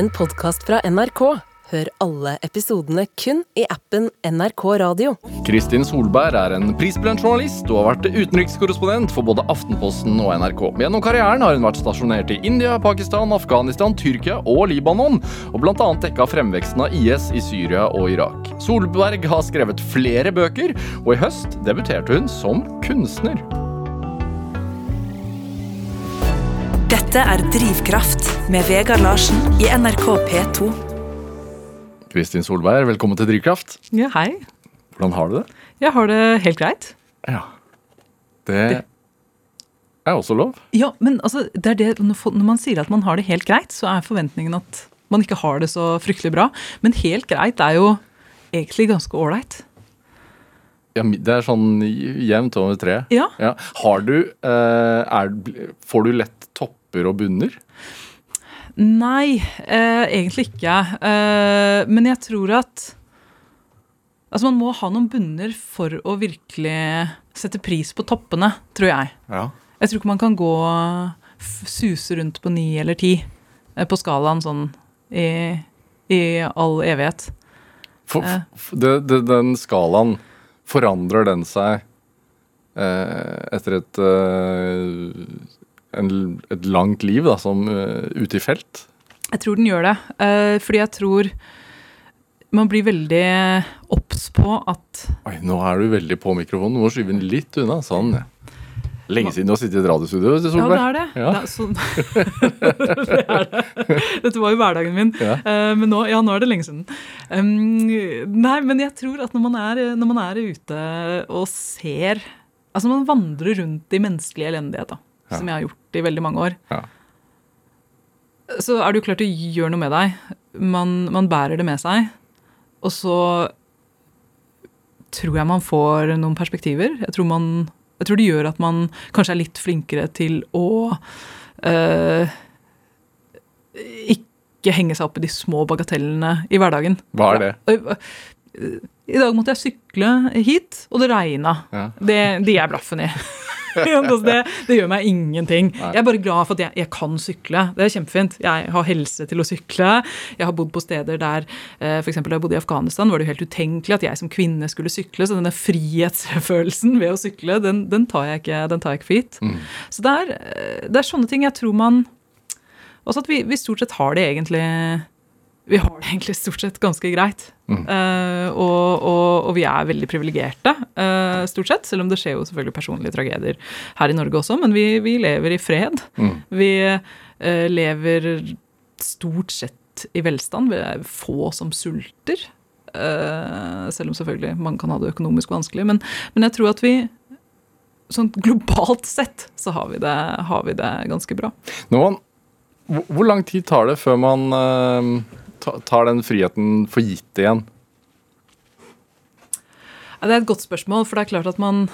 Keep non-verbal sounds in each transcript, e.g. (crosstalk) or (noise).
en podkast fra NRK. Hør alle episodene kun i appen NRK Radio. Kristin Solberg er en prisbelønt journalist og har vært utenrikskorrespondent for både Aftenposten og NRK. Gjennom karrieren har hun vært stasjonert i India, Pakistan, Afghanistan, Tyrkia og Libanon, og bl.a. dekka fremveksten av IS i Syria og Irak. Solberg har skrevet flere bøker, og i høst debuterte hun som kunstner. Dette er Drivkraft med Vegard Larsen i NRK P2. Kristin Solberg, velkommen til Drivkraft. Ja, hei. Hvordan har du det? Jeg har det helt greit. Ja. Det er også lov. Ja, men altså, det er det, når man sier at man har det helt greit, så er forventningen at man ikke har det så fryktelig bra. Men helt greit er jo egentlig ganske ålreit. Ja, det er sånn jevnt over tre. Ja. Har du eh, er, Får du lett topper og bunner? Nei, eh, egentlig ikke. Eh, men jeg tror at Altså, man må ha noen bunner for å virkelig sette pris på toppene, tror jeg. Ja. Jeg tror ikke man kan gå suse rundt på ni eller ti eh, på skalaen sånn i, i all evighet. For, for, det, det, den skalaen, forandrer den seg eh, etter et, eh, en, et langt liv da, som uh, ute i felt? Jeg tror den gjør det. Uh, fordi jeg tror man blir veldig obs på at Oi, nå er du veldig på mikrofonen. Du må skyve den litt unna. Sånn. Lenge siden du har sittet i et radiostudio, vet du, Ja, Solberg. det er det. Ja. det, er sånn, (laughs) det er det. Dette var jo hverdagen min. Ja. Uh, men nå, ja, nå er det lenge siden. Um, nei, men jeg tror at når man, er, når man er ute og ser Altså man vandrer rundt i menneskelig elendighet, da, Ja. som jeg har gjort i veldig mange år. Ja. Så er det jo klart det gjør noe med deg. Man, man bærer det med seg. Og så tror jeg man får noen perspektiver. Jeg tror, man, jeg tror det gjør at man kanskje er litt flinkere til å øh, ikke henge seg opp i de små bagatellene i hverdagen. Hva er det? I dag måtte jeg sykle hit, og det regna. Ja. Det, det er blaffen i. (laughs) Altså, det, det gjør meg ingenting. Nei. Jeg er bare glad for at jeg, jeg kan sykle. Det er kjempefint. Jeg har helse til å sykle. Jeg har bodd på steder der f.eks. for eksempel Da jeg bodde i Afghanistan, var det jo helt utenkelig at jeg som kvinne skulle sykle. Så denne frihetsfølelsen ved å sykle, den, den, tar, jeg ikke, den tar jeg ikke for gitt. Mm. Så det er, eh, det er sånne ting jeg tror man Også at vi, vi stort sett har det egentlig vi har det egentlig stort sett ganske greit. Mm. Uh, og, og, og vi er veldig privilegerte, uh, stort sett. Selv om det skjer jo selvfølgelig personlige tragedier her i Norge også. Men vi, vi lever i fred. Mm. Vi uh, lever stort sett i velstand. Vi er få som sulter. Selv om selvfølgelig mange kan ha det økonomisk vanskelig. Men, men jeg tror at vi sånn globalt sett så har vi det, har vi det ganske bra. Noen, hvor, lang tid tar det før man tar den friheten for gitt igjen? Ja, det er et godt spørsmål, for det er klart at man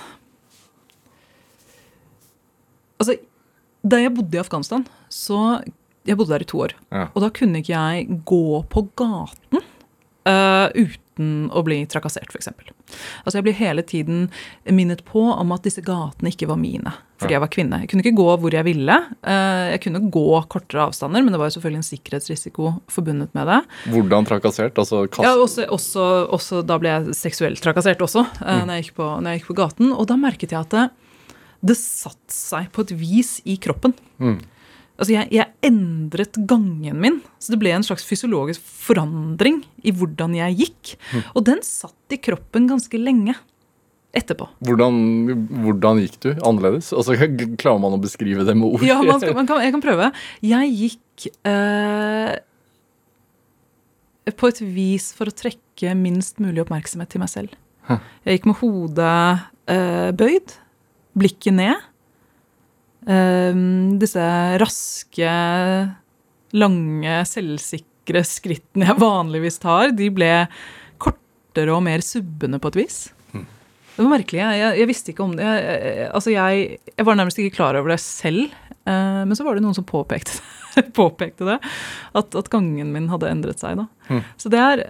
Altså, da jeg bodde i Afghanistan, så Jeg bodde der i to år. Ja. Og da kunne ikke jeg gå på gaten uh, uten å bli trakassert, f.eks. Altså, jeg blir hele tiden minnet på om at disse gatene ikke var mine. Fordi jeg var kvinne. Jeg kunne ikke gå hvor jeg ville. Eh, jeg kunne gå kortere avstander, men det var jo selvfølgelig en sikkerhetsrisiko forbundet med det. Hvordan trakassert? Altså kast... Ja, også, også, også, Da ble jeg seksuelt trakassert også, mm. når, jeg på, når jeg gikk på gaten. Og da merket jeg at det, det satte seg på et vis i kroppen. Mm. Altså, jeg, jeg endret gangen min. Så det ble en slags fysiologisk forandring i hvordan jeg gikk. Og den satt i kroppen ganske lenge etterpå. Hvordan, hvordan gikk du annerledes? Altså, (laughs) Klarer man å beskrive det med ord? Ja, man skal, man kan, jeg kan prøve. Jeg gikk eh, på et vis for å trekke minst mulig oppmerksomhet til meg selv. Jeg gikk med hodet eh, bøyd, blikket ned. Eh, disse raske, lange, selvsikre skrittene jeg (laughs) vanligvis tar, de ble kortere og mer subbende på et vis. Det var merkelig. Jeg, jeg, jeg visste ikke om det. Jeg, altså jeg var nærmest ikke klar over det selv. Eh, men så var det noen som påpekte, (laughs) påpekte det. At, at gangen min hadde endret seg. da. Mm. Så det er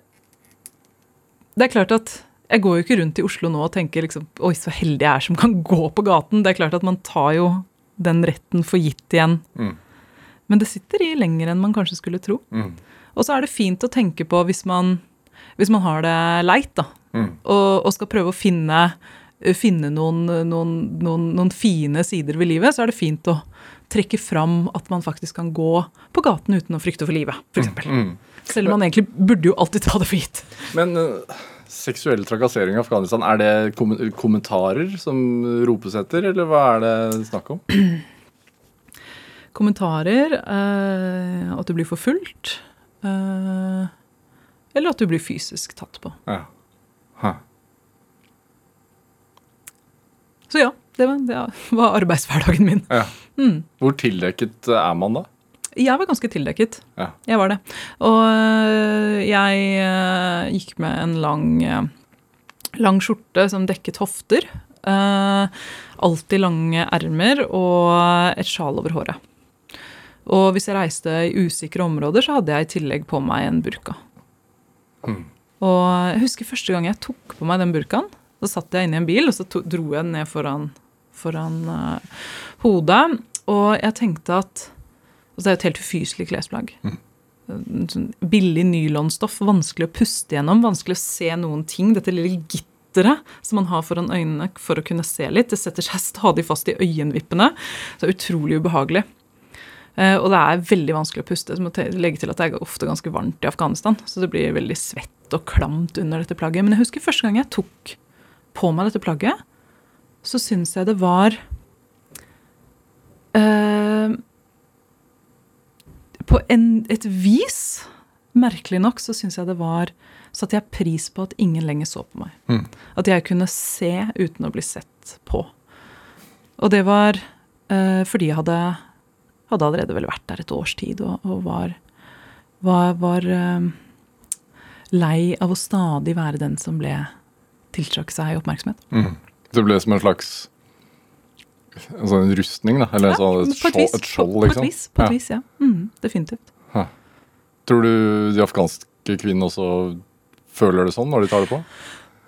Det er klart at jeg går jo ikke rundt i Oslo nå og tenker liksom, oi, så heldig jeg er som kan gå på gaten. Det er klart at man tar jo den retten for gitt igjen. Mm. Men det sitter i lenger enn man kanskje skulle tro. Mm. Og så er det fint å tenke på hvis man, hvis man har det leit, da, Mm. og, og skal prøve å finne, finne noen, noen, noen, noen fine sider ved livet, så er det fint å trekke fram at man faktisk kan gå på gaten uten å frykte for livet, f.eks. Mm. Selv om man egentlig burde jo alltid ta det for gitt. Men eh, seksuell trakassering i Afghanistan, er det kom kommentarer som ropes etter, eller hva er det snakk om? (clears throat) Kommentarer, eh, at du blir forfulgt, eh, eller at du blir fysisk tatt på. Ja. Huh. Så ja, det var, det (laughs) var arbeidshverdagen min. ja. Mm. Hvor tildekket er man da? Jeg var ganske tildekket. Ja. Jeg var det. Og øh, jeg øh, gikk med en lang, øh, lang skjorte som dekket hofter. Øh, alltid lange ermer og et sjal over håret. Og hvis jeg reiste i usikre områder, så hadde jeg i tillegg på meg en burka. Og jeg husker første gang jeg tok på meg den burkaen. Så satt jeg inne i en bil, og så dro jeg den ned foran, foran uh, hodet. Og jeg tenkte at Altså det er det et helt ufyselig klesplagg. Sånn billig nylonstoff, vanskelig å puste gjennom, vanskelig å se noen ting. Dette lille gitteret som man har foran øynene for å kunne se litt, det setter seg (laughs) stadig fast i øyenvippene. Så det er utrolig ubehagelig. Eh, og det er veldig vanskelig å puste. Så må legge til at det er ofte ganske varmt i Afghanistan, så det blir veldig svett og klamt under dette plagget. Men jeg husker første gang jeg tok på meg dette plagget, så syns jeg det var eh, på en, et vis, merkelig nok, så syns jeg det var Satte jeg pris på at ingen lenger så på meg. Mm. At jeg kunne se uten å bli sett på. Og det var eh, fordi jeg hadde, hadde allerede vel vært der et års tid og, og var, var, var eh, lei av å stadig være den som ble tiltrakk seg oppmerksomhet. Mm. Det ble som en slags en sånn rustning, da? Eller Ja, sånn et, et skjold, et skjold, på, på et liksom? vis. På Ja. vis, ja. Mm, definitivt. Tror du de afghanske kvinnene også føler det sånn når de tar det på?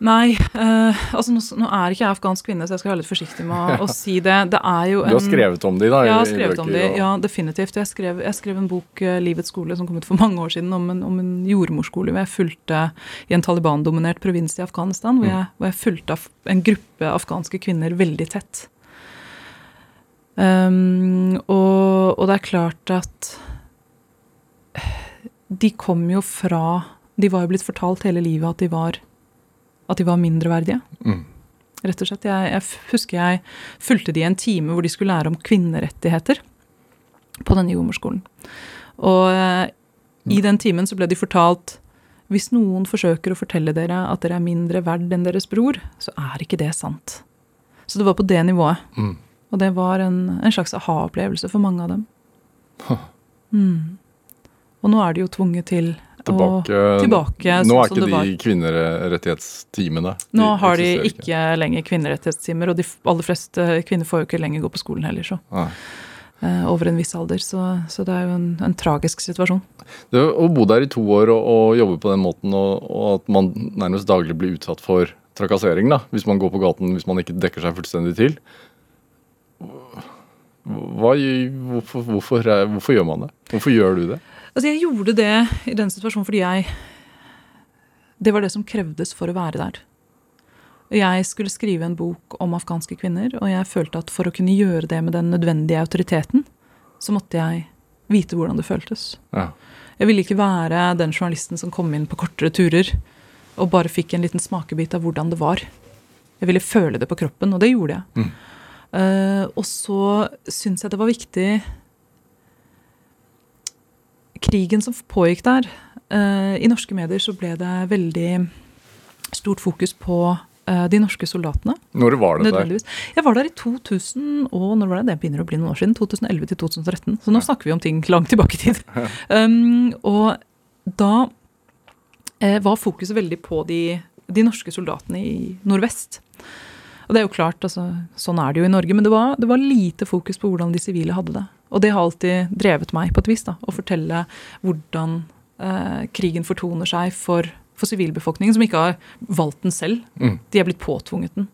Nei, eh, altså nå, nå er ikke jeg afghansk kvinne, så jeg skal være litt forsiktig med å, å (laughs) si det. Det er jo Du har skrevet om de da? i- i skrevet om de, og- ja, definitivt. Jeg skrev, jeg skrev en bok, eh, 'Livets skole', som kom ut for mange år siden, om en, om en jordmorskole hvor jeg fulgte i en Taliban-dominert provins i Afghanistan, hvor jeg, hvor jeg fulgte en gruppe afghanske kvinner veldig tett. Um, og, og det er klart at de kom jo fra De var jo blitt fortalt hele livet at de var, at de var mindreverdige Mm. rett og slett. Jeg, jeg husker jeg fulgte de i en time hvor de skulle lære om kvinnerettigheter på denne jordmorskolen. Og uh, i den timen så ble de fortalt hvis noen forsøker å fortelle dere at dere er mindre verd enn deres bror, så er ikke det sant. Så det var på det nivået. Mm. Og det var en, en slags aha-opplevelse for mange av dem. (laughs) Mm. Og nå er de jo tvunget til Tilbake, å tilbake Nå sånn er ikke de kvinnerettighetstimene. Nå har de ikke lenger kvinnerettighetstimer, og de aller fleste kvinner får jo ikke lenger gå på skolen heller, så. Nei. eh, over en viss alder. Så, så det er jo en, en tragisk situasjon. Det å bo der i to år og, og jobbe på den måten, og, og at man nærmest daglig blir utsatt for trakassering, da, hvis man går på gaten hvis man ikke dekker seg fullstendig til hva, hvorfor, hvorfor, hvorfor gjør man det? Hvorfor gjør du det? Altså, jeg gjorde det i den situasjonen fordi jeg Det var det som krevdes for å være der. Jeg skulle skrive en bok om afghanske kvinner, og jeg følte at for å kunne gjøre det med den nødvendige autoriteten, så måtte jeg vite hvordan det føltes. Ja. Jeg ville ikke være den journalisten som kom inn på kortere turer og bare fikk en liten smakebit av hvordan det var. Jeg ville føle det på kroppen, og det gjorde jeg. Mm. Eh, og så syns jeg det var viktig Krigen som pågikk der eh, I norske medier så ble det veldig stort fokus på eh, de norske soldatene. Når var det der? Jeg var der i 2000 og når var det? Det begynner å bli noen år siden. 2011 til 2013. Så nå snakker vi om ting langt tilbake i tid. (laughs) Um, og da eh, var fokuset veldig på de, de norske soldatene i nordvest. Og det er jo klart, altså, sånn er det jo i Norge, men det var, det var lite fokus på hvordan de sivile hadde det. Og det har alltid drevet meg på et vis, da, å fortelle hvordan eh, krigen fortoner seg for, for sivilbefolkningen, som ikke har valgt den selv. Mm. De er blitt påtvunget den.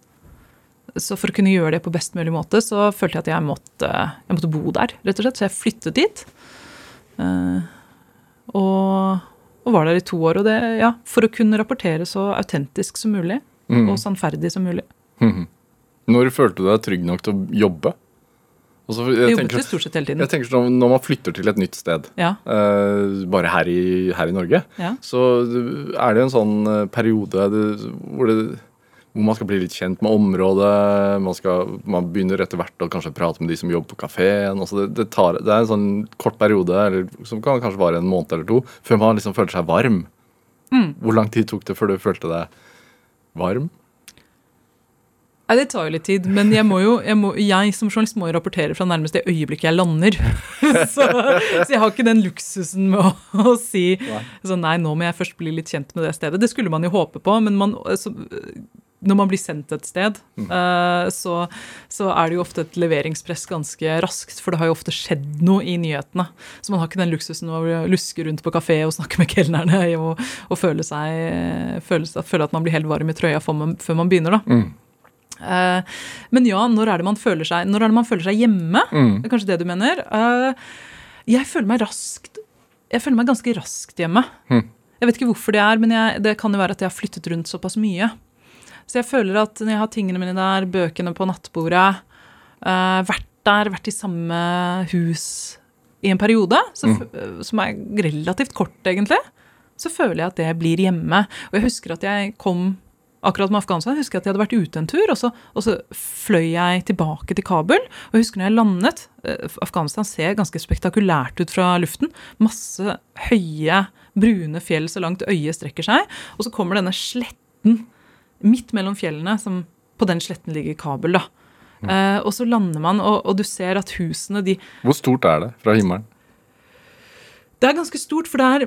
Så for å kunne gjøre det på best mulig måte, så følte jeg at jeg måtte, jeg måtte bo der, rett og slett. Så jeg flyttet dit. Eh, og, og var der i to år. Og det, ja, for å kunne rapportere så autentisk som mulig, Mm. og sannferdig som mulig. Mhm. Når følte du deg trygg nok til å jobbe? Altså, Jeg jeg, jobbet tenker, jo stort sett hele tiden. jeg tenker sånn, Når man flytter til et nytt sted, Ja, uh, bare her i, her i Norge, ja. så er det en sånn eh, periode det, hvor, det, hvor man skal bli litt kjent med området. Man, skal, man begynner etter hvert å kanskje prate med de som jobber på kafeen. Altså det, det, det er en sånn kort periode eller, som kan kanskje vare en måned eller to, før man liksom føler seg varm. Mm. Hvor lang tid tok det før du følte deg varm? Nei, det tar jo litt tid, men jeg, må jo, jeg, må, jeg som journalist må jo rapportere fra nærmeste øyeblikk jeg lander. (laughs) så, så jeg har ikke den luksusen med å, å si så nei, nå må jeg først bli litt kjent med det stedet. Det skulle man jo håpe på, men man, så, når man blir sendt et sted, eh, så, så er det jo ofte et leveringspress ganske raskt, for det har jo ofte skjedd noe i nyhetene. Så man har ikke den luksusen å luske rundt på kafé og snakke med kelnerne og, og føle, seg, føle, føle at man blir helt varm i trøya før man, før man begynner. da. Mm. Eh, men ja, når er det man føler seg, når er det man føler seg hjemme? Mm. Det er kanskje det du mener. Eh, jeg føler meg raskt Jeg føler meg ganske raskt hjemme. Mm. Jeg vet ikke hvorfor det er, men jeg, det kan jo være at jeg har flyttet rundt såpass mye. Så jeg føler at når jeg har tingene mine der, bøkene på nattbordet, eh, vært der, vært i samme hus i en periode, så, Mm. som er relativt kort, egentlig, så føler jeg at det blir hjemme. Og jeg husker at jeg kom Akkurat med Afghanistan husker jeg at jeg hadde vært ute en tur, og så, og så fløy jeg tilbake til Kabul. Og jeg husker når jeg landet eh, Afghanistan ser ganske spektakulært ut fra luften. Masse høye, brune fjell så langt øyet strekker seg. Og så kommer denne sletten midt mellom fjellene, som på den sletten ligger Kabul. da. Uh, og så lander man, og, og du ser at husene de Hvor stort er det fra himmelen? Det er ganske stort, for det er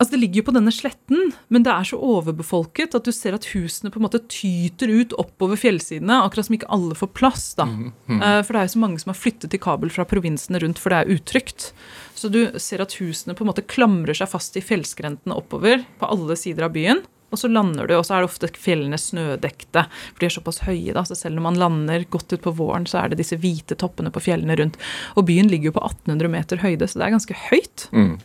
Altså Det ligger jo på denne sletten, men det er så overbefolket at du ser at husene på en måte tyter ut oppover fjellsidene, akkurat som ikke alle får plass. da. Eh, For det er jo så mange som har flyttet til Kabul fra provinsene rundt, for det er utrygt. Så du ser at husene på en måte klamrer seg fast i fjellskrentene oppover på alle sider av byen. Og så lander du, og så er det ofte fjellene snødekte, for de er såpass høye. da, så Selv når man lander godt utpå våren, så er det disse hvite toppene på fjellene rundt. Og byen ligger jo på 1800 meter høyde, så det er ganske høyt. Mm.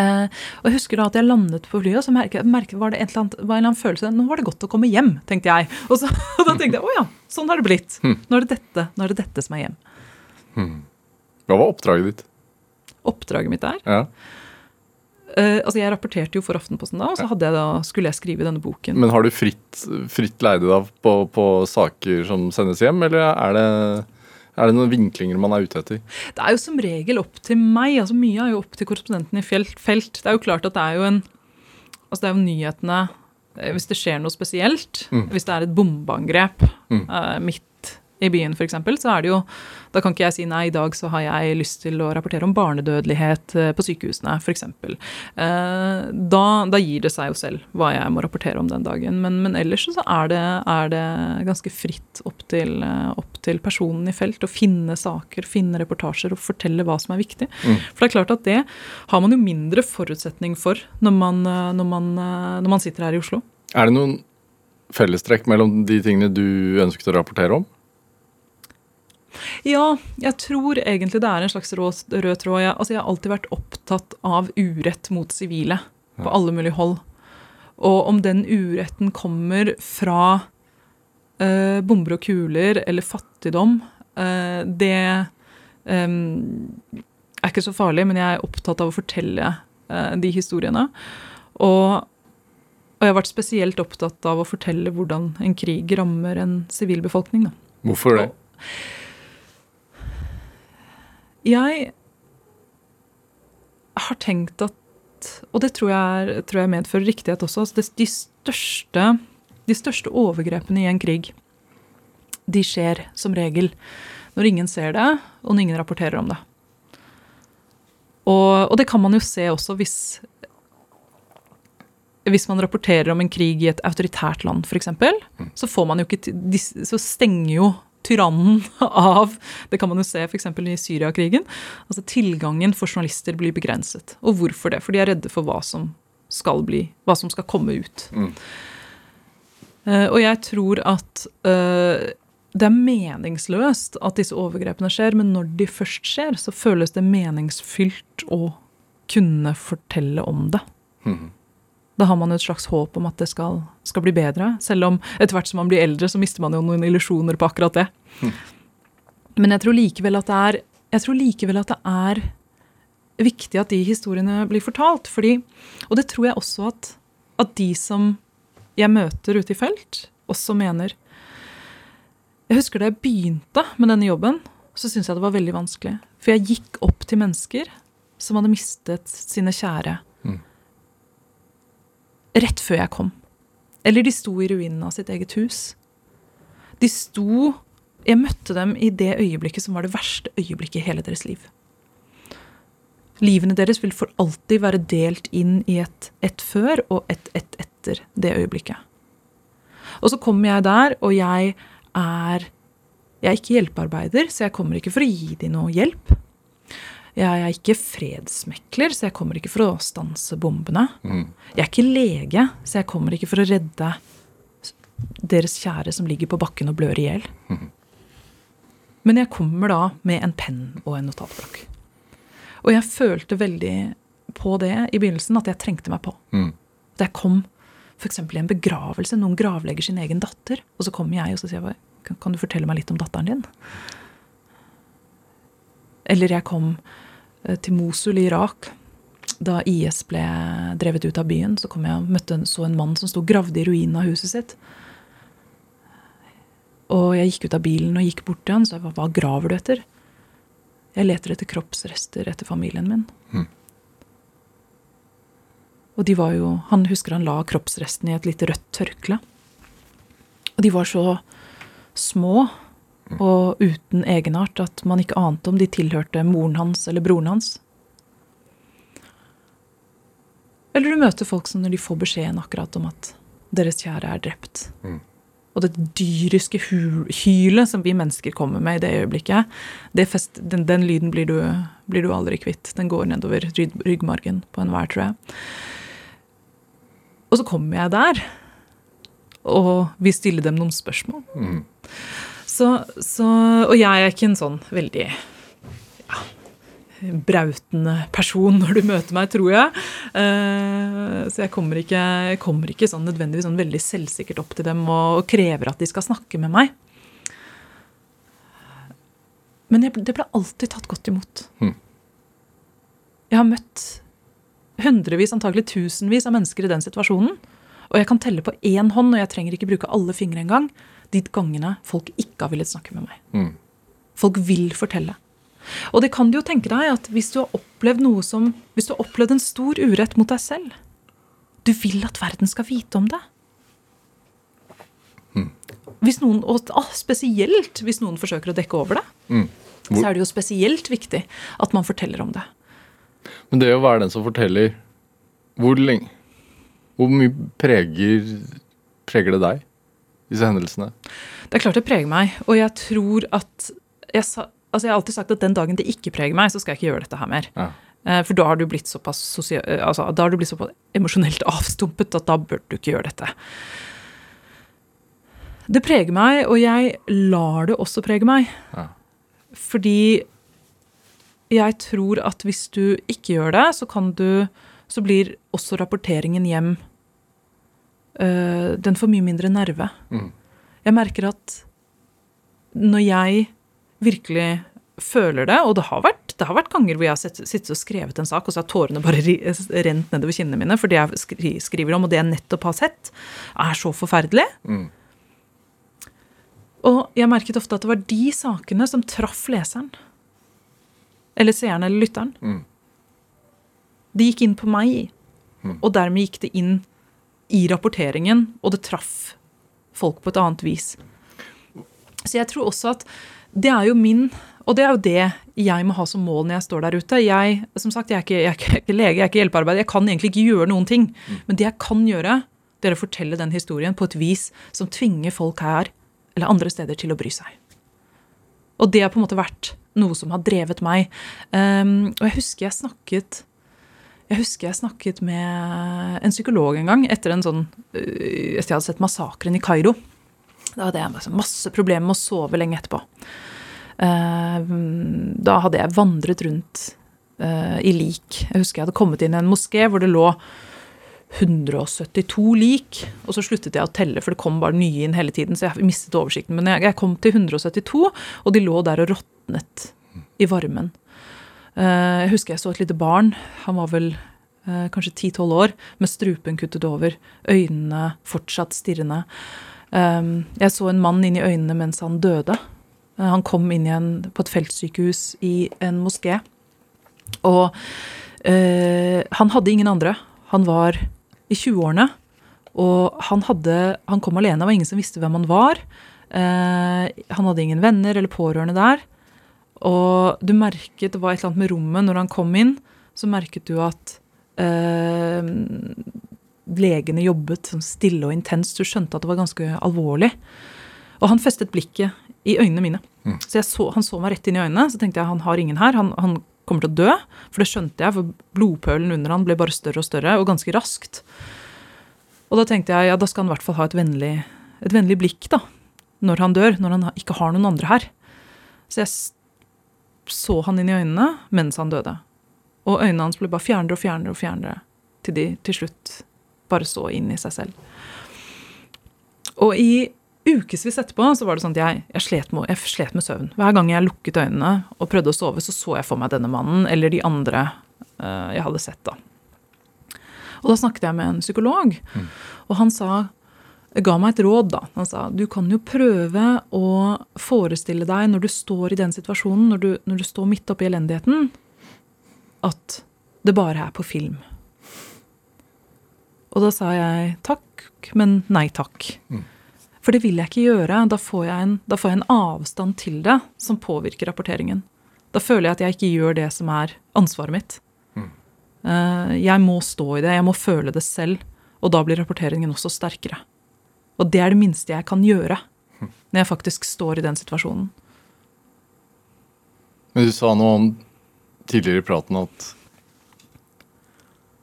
Eh, og jeg husker da at jeg landet på flyet, og så merket, merket var det annet, var en eller annen følelse Nå var det godt å komme hjem, tenkte jeg. Og, så, (laughs) og da tenkte jeg å ja, sånn har det blitt. Nå er det dette, nå er det dette som er hjem. Hva var oppdraget ditt? Oppdraget mitt der Ja. Uh, Altså Jeg rapporterte jo for Aftenposten da, og så jeg da, skulle jeg skrive denne boken. Men har du fritt, fritt leide da på, på saker som sendes hjem, eller er det, er det noen vinklinger man er ute etter? Det er jo som regel opp til meg. altså Mye er jo opp til korrespondenten i felt. Det er jo klart at det er jo en Altså det er jo nyhetene eh, Hvis det skjer noe spesielt, Mm. hvis det er et bombeangrep Mm. uh, midt i byen f.eks., så er det jo Da kan ikke jeg si nei, i dag så har jeg lyst til å rapportere om barnedødelighet eh, på sykehusene f.eks. Eh, da, da gir det seg jo selv hva jeg må rapportere om den dagen. Men, men ellers så er det, er det ganske fritt opp til, eh, opp til personen i felt å finne saker, finne reportasjer og fortelle hva som er viktig. Mm. For det er klart at det har man jo mindre forutsetning for når man, når man, når man sitter her i Oslo. Er det noen fellestrekk mellom de tingene du ønsket å rapportere om? Ja, jeg tror egentlig det er en slags rød, tråd. Jeg, altså jeg har alltid vært opptatt av urett mot sivile på alle mulige hold. Og om den uretten kommer fra eh, bomber og kuler eller fattigdom, eh, det eh, er ikke så farlig, men jeg er opptatt av å fortelle eh, de historiene. Og, og jeg har vært spesielt opptatt av å fortelle hvordan en krig rammer en sivilbefolkning. Hvorfor det? Jeg har tenkt at Og det tror jeg, tror jeg medfører riktighet også. Altså det, de, største, de største overgrepene i en krig, de skjer som regel når ingen ser det, og når ingen rapporterer om det. Og, og det kan man jo se også hvis hvis man rapporterer om en krig i et autoritært land, f.eks., så får man jo ikke Så stenger jo tyrannen av Det kan man jo se f.eks. i Syriakrigen. Altså tilgangen for journalister blir begrenset. Og hvorfor det? For de er redde for hva som skal bli, hva som skal komme ut. Mm. Eh, og jeg tror at uh, det er meningsløst at disse overgrepene skjer, men når de først skjer, så føles det meningsfylt å kunne fortelle om det. Mhm. Da har man jo et slags håp om at det skal, skal bli bedre. Selv om etter hvert som man blir eldre, så mister man jo noen illusjoner på akkurat det. Men jeg tror likevel at det er, jeg tror likevel at det er viktig at de historiene blir fortalt. Fordi, og det tror jeg også at, at de som jeg møter ute i felt, også mener. Jeg husker da jeg begynte med denne jobben, så syntes jeg det var veldig vanskelig. For jeg gikk opp til mennesker som hadde mistet sine kjære. Rett før jeg kom. Eller de sto i ruinene av sitt eget hus. De sto Jeg møtte dem i det øyeblikket som var det verste øyeblikket i hele deres liv. Livene deres vil for alltid være delt inn i et, ett før og et, et etter det øyeblikket. Og så kommer jeg der, og jeg er Jeg er ikke hjelpearbeider, så jeg kommer ikke for å gi dem noe hjelp. Jeg er ikke fredsmekler, så jeg kommer ikke for å stanse bombene. Mm. Jeg er ikke lege, så jeg kommer ikke for å redde deres kjære som ligger på bakken og blør i hjel. Men jeg kommer da med en penn og en notatblokk. Og jeg følte veldig på det i begynnelsen, at jeg trengte meg på. Mm. Da jeg kom f.eks. i en begravelse, noen gravlegger sin egen datter, og så kommer jeg og så sier jeg, kan, kan du fortelle meg litt om datteren din? Eller jeg kom til Mosul i Irak. Da IS ble drevet ut av byen, så kom jeg og møtte en, så en mann som sto gravd i ruinen av huset sitt. Og jeg gikk ut av bilen og gikk bort til han, så jeg ba, hva graver du etter? Jeg leter etter kroppsrester etter familien min. Mm. Og de var jo Han husker han la kroppsrestene i et lite rødt tørkle. Og de var så små og uten egenart at man ikke ante om de tilhørte moren hans eller broren hans. Eller du møter folk som når de får beskjeden akkurat om at deres kjære er drept. Mm. Og det dyriske hylet som vi mennesker kommer med i det øyeblikket, det fest, den, den lyden blir du, blir du aldri kvitt. Den går nedover rygg- ryggmargen på enhver, tror jeg. Og så kommer jeg der, og vi stiller dem noen spørsmål. Mhm. Så, så, og jeg er ikke en sånn veldig ja, brautende person når du møter meg, tror jeg. Uh, så jeg kommer ikke, jeg kommer ikke sånn nødvendigvis sånn veldig selvsikkert opp til dem og krever at de skal snakke med meg. Men jeg, det ble alltid tatt godt imot. Mhm. Jeg har møtt hundrevis, antagelig tusenvis av mennesker i den situasjonen. Og jeg kan telle på én hånd, og jeg trenger ikke bruke alle fingre engang, de gangene folk ikke har villet snakke med meg. Mm. Folk vil fortelle. Og det kan du jo tenke deg at hvis du har opplevd noe som Hvis du har opplevd en stor urett mot deg selv Du vil at verden skal vite om det. Hvis noen, og ah, Spesielt hvis noen forsøker å dekke over det. mm. Så er det jo spesielt viktig at man forteller om det. Men det å være den som forteller Hvor lenge Hvor mye preger Preger det deg, disse hendelsene? Det er klart det preger meg, og jeg tror at jeg, sa, altså jeg har alltid sagt at den dagen det ikke preger meg, så skal jeg ikke gjøre dette her mer. Ja. Eh, For da har du blitt såpass, sosia- eh, altså, da har du blitt såpass emosjonelt (laughs) avstumpet at da bør du ikke gjøre dette. Det preger meg, og jeg lar det også prege meg. Ja. Fordi jeg tror at hvis du ikke gjør det, så kan du Så blir også rapporteringen hjem eh, Den får mye mindre nerve. Mm. Jeg merker at når jeg virkelig føler det, og det har vært, det har vært ganger hvor jeg har sittet og skrevet en sak, og så har tårene bare rent nedover kinnene mine, for det jeg skri, skriver om, og det jeg nettopp har sett, er så forferdelig. Mm. Og jeg merket ofte at det var de sakene som traff leseren. Eller seeren eller lytteren. Mm. De gikk inn på meg, og dermed gikk det inn i rapporteringen, og det traff folk på et annet vis. Så jeg tror også at det er jo min Og det er jo det jeg må ha som mål når jeg står der ute. Jeg, som sagt, jeg er ikke, jeg er ikke, jeg er ikke lege, jeg er ikke hjelpearbeider. Jeg kan egentlig ikke gjøre noen ting. Men det jeg kan gjøre, det er å fortelle den historien på et vis som tvinger folk her eller andre steder til å bry seg. Og det har på en måte vært noe som har drevet meg. Um, og jeg husker jeg snakket jeg husker jeg snakket med en psykolog en gang etter en sånn, øh, etter jeg hadde sett massakren i Kairo. Da hadde jeg masse- problemer med å sove lenge etterpå. Eh, Da hadde jeg vandret rundt eh, i lik. Jeg husker jeg hadde kommet inn i en moské hvor det lå 172 lik, og så sluttet jeg å telle, for det kom bare nye inn hele tiden, så jeg mistet oversikten. Men jeg kom til 172, og de lå der og råtnet i varmen. Eh, Jeg husker jeg så et lite barn, han var vel eh, kanskje 10-12 år, med strupen kuttet over, øynene fortsatt stirrende. Eh, Jeg så en mann inn i øynene mens han døde. Han kom inn igjen på et feltsykehus i en moské. Og eh, han hadde ingen andre. Han var i 20-årene. Og han, hadde, han kom alene, det var ingen som visste hvem han var. Eh, han hadde ingen venner eller pårørende der. Og du merket, det var et eller annet med rommet når han kom inn, så merket du at eh, legene jobbet sånn stille og intenst. Du skjønte at det var ganske alvorlig. Og han festet blikket i øynene mine. Så, jeg så han så meg rett inn i øynene. Så tenkte jeg han har ingen her. Han, han kommer til å dø. For det skjønte jeg, for blodpølen under han ble bare større og større, og ganske raskt. Og da tenkte jeg ja, da skal han i hvert fall ha et vennlig, et vennlig blikk da, når han dør, når han ikke har noen andre her. Så jeg så han inn i øynene mens han døde. Og øynene hans ble bare fjernere og fjernere og fjernere, til de til slutt bare så inn i seg selv. Og i ukevis etterpå så var det sånn at jeg, jeg, slet med, jeg slet med søvn. Hver gang jeg lukket øynene og prøvde å sove, så så jeg for meg denne mannen eller de andre uh, jeg hadde sett. da. Og da snakket jeg med en psykolog, og han sa ga meg et råd. da. Han sa du kan jo prøve å forestille deg når du står i den situasjonen, når du, når du står midt oppi elendigheten, at det bare er på film. Og da sa jeg takk, men nei takk. For det vil jeg ikke gjøre. Da får jeg, en, da får jeg en avstand til det som påvirker rapporteringen. Da føler jeg at jeg ikke gjør det som er ansvaret mitt. Mm. Jeg må stå i det, jeg må føle det selv. Og da blir rapporteringen også sterkere. Og det er det minste jeg kan gjøre når jeg faktisk står i den situasjonen. Men du sa noe om tidligere i praten at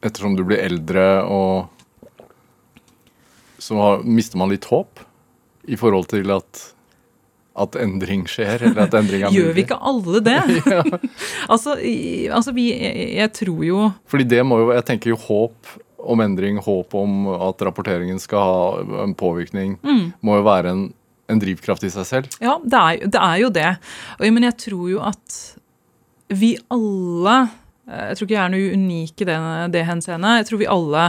ettersom du blir eldre og så har, mister man litt håp i forhold til at, at endring skjer, eller at endring er mulig. (laughs) Gjør vi ikke alle det? (laughs) (laughs) altså, i- altså vi, jeg, jeg tror jo Fordi det må jo, jeg tenker jo håp om endring, håp om at rapporteringen skal ha en påvirkning, Mm. må jo være en, en drivkraft i seg selv. Ja, det er, det er jo det. Og, men jeg tror jo at vi alle eh, Jeg tror ikke jeg er noe unik i det, det henseende. Jeg tror vi alle